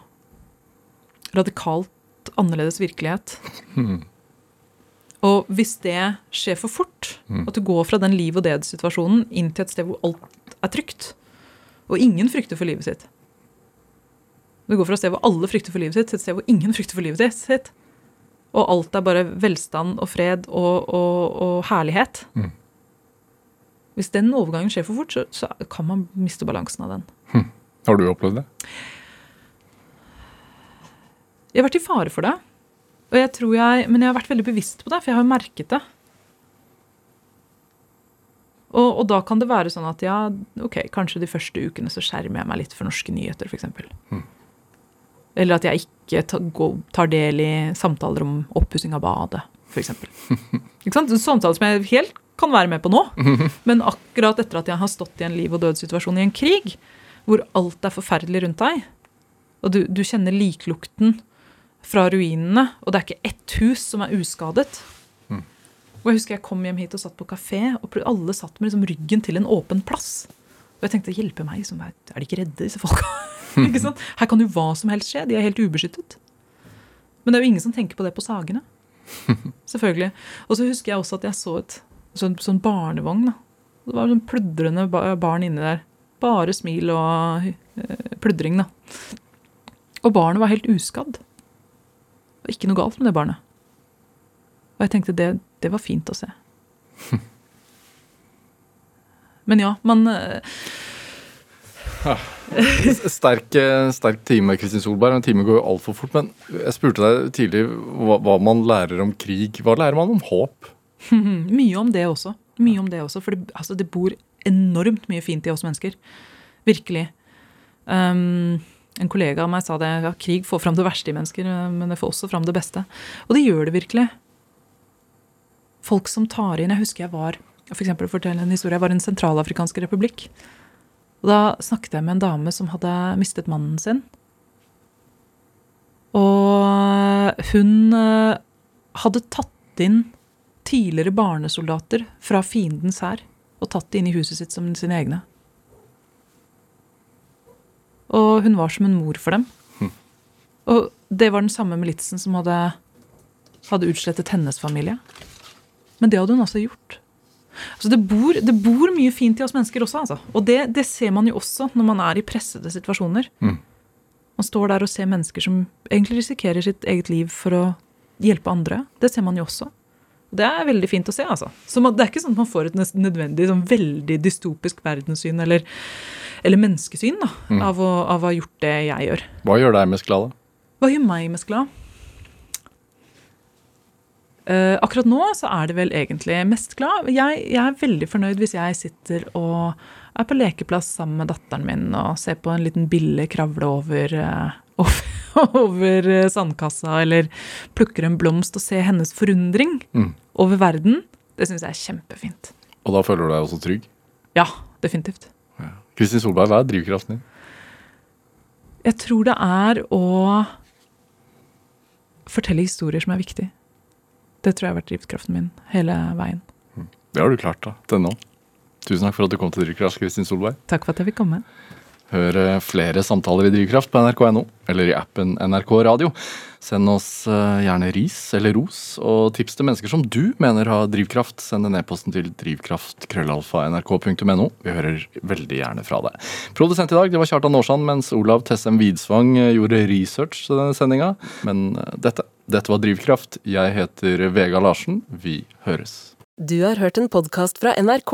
radikalt annerledes virkelighet. (laughs) Og hvis det skjer for fort, at du går fra den liv og død-situasjonen inn til et sted hvor alt er trygt, og ingen frykter for livet sitt Du går fra et sted hvor alle frykter for livet sitt, til et sted hvor ingen frykter for livet sitt. Og alt er bare velstand og fred og, og, og herlighet. Mm. Hvis den overgangen skjer for fort, så, så kan man miste balansen av den. Har du opplevd det? Jeg har vært i fare for det. Og jeg tror jeg, men jeg har vært veldig bevisst på det, for jeg har jo merket det. Og, og da kan det være sånn at ja, ok, kanskje de første ukene så skjermer jeg meg litt for norske nyheter, f.eks. Eller at jeg ikke ta, tar del i samtaler om oppussing av badet, f.eks. (laughs) Samtaler som jeg helt kan være med på nå. (laughs) Men akkurat etter at jeg har stått i en liv- og dødssituasjon i en krig, hvor alt er forferdelig rundt deg, og du, du kjenner liklukten fra ruinene, og det er ikke ett hus som er uskadet. Og jeg husker jeg kom hjem hit og satt på kafé, og alle satt med liksom ryggen til en åpen plass. Og jeg tenkte, hjelpe meg, liksom, er de ikke redde, disse folka? (laughs) ikke sant? Her kan jo hva som helst skje, de er helt ubeskyttet. Men det er jo ingen som tenker på det på Sagene. (laughs) Selvfølgelig. Og så husker jeg også at jeg så et sånn, sånn barnevogn. da. Det var sånn pludrende barn inni der. Bare smil og øh, pludring, da. Og barnet var helt uskadd. Det var ikke noe galt med det barnet. Og jeg tenkte det, det var fint å se. (laughs) Men ja, man ja. Sterk, eh, sterk time, Kristin Solberg. En time går jo altfor fort. Men jeg spurte deg tidlig hva, hva man lærer om krig. Hva lærer man om håp? (laughs) Mye om det også. Mye om det også, For det, altså, det bor enormt mye fint i oss mennesker. Virkelig. Um, En kollega av meg sa det. Ja, krig får fram det verste i mennesker, men det får også fram det beste. Og det gjør det virkelig. Folk som tar inn Jeg husker jeg var for eksempel, fortelle en historie, jeg var i Den sentralafrikanske republikk. Og Da snakket jeg med en dame som hadde mistet mannen sin. Og hun eh, hadde tatt inn tidligere barnesoldater fra fiendens hær og tatt de inn i huset sitt som sine egne. Og hun var som en mor for dem. Og det var den samme militsen som hadde, hadde utslettet hennes familie. Men det hadde hun altså gjort. Altså det, bor, det bor mye fint i oss mennesker også. Altså. Og det, det, ser man jo også når man er i pressede situasjoner. Mm. Man står der og ser mennesker som egentlig risikerer sitt eget liv for å hjelpe andre. Det ser man jo også. Det er veldig fint å se. altså. Så man, Det er ikke sånn at man får et nødvendig sånn veldig dystopisk verdenssyn eller, eller menneskesyn da, Mm. av, å, av å ha gjort det jeg gjør. Hva gjør deg mest glad, da? Hva gjør meg mest glad? Uh, akkurat nå så er det vel egentlig mest glad. Jeg, jeg er veldig fornøyd hvis jeg sitter og er på lekeplass sammen med datteren min og ser på en liten bille kravle over, uh, (laughs) over, over eh, sandkassa, eller plukker en blomst og ser hennes forundring Mm. over verden. Det syns jeg er kjempefint. Og da føler du deg også trygg? Ja, definitivt. Kristin Solberg, hva er drivkraften din? Jeg tror det er å fortelle historier som er viktig. Det tror jeg har vært drivkraften min hele veien. Det har du klart, da. Til nå. Tusen takk for at du kom til Drivkraft, Kristin Solberg. Takk for at jeg fikk komme. Hør flere samtaler i Drivkraft på nrk.no eller i appen NRK Radio. Send oss eh, gjerne ris eller ros, og tips til mennesker som du mener har drivkraft. Send en e-posten til drivkraft.krøllalfa.nrk.no. Vi hører veldig gjerne fra deg. Produsent i dag det var Kjartan Aarsand, mens Olav Tessem Widsvang eh, gjorde research til denne sendinga. Men eh, dette, dette var Drivkraft. Jeg heter Vega Larsen. Vi høres. Du har hørt en podkast fra NRK.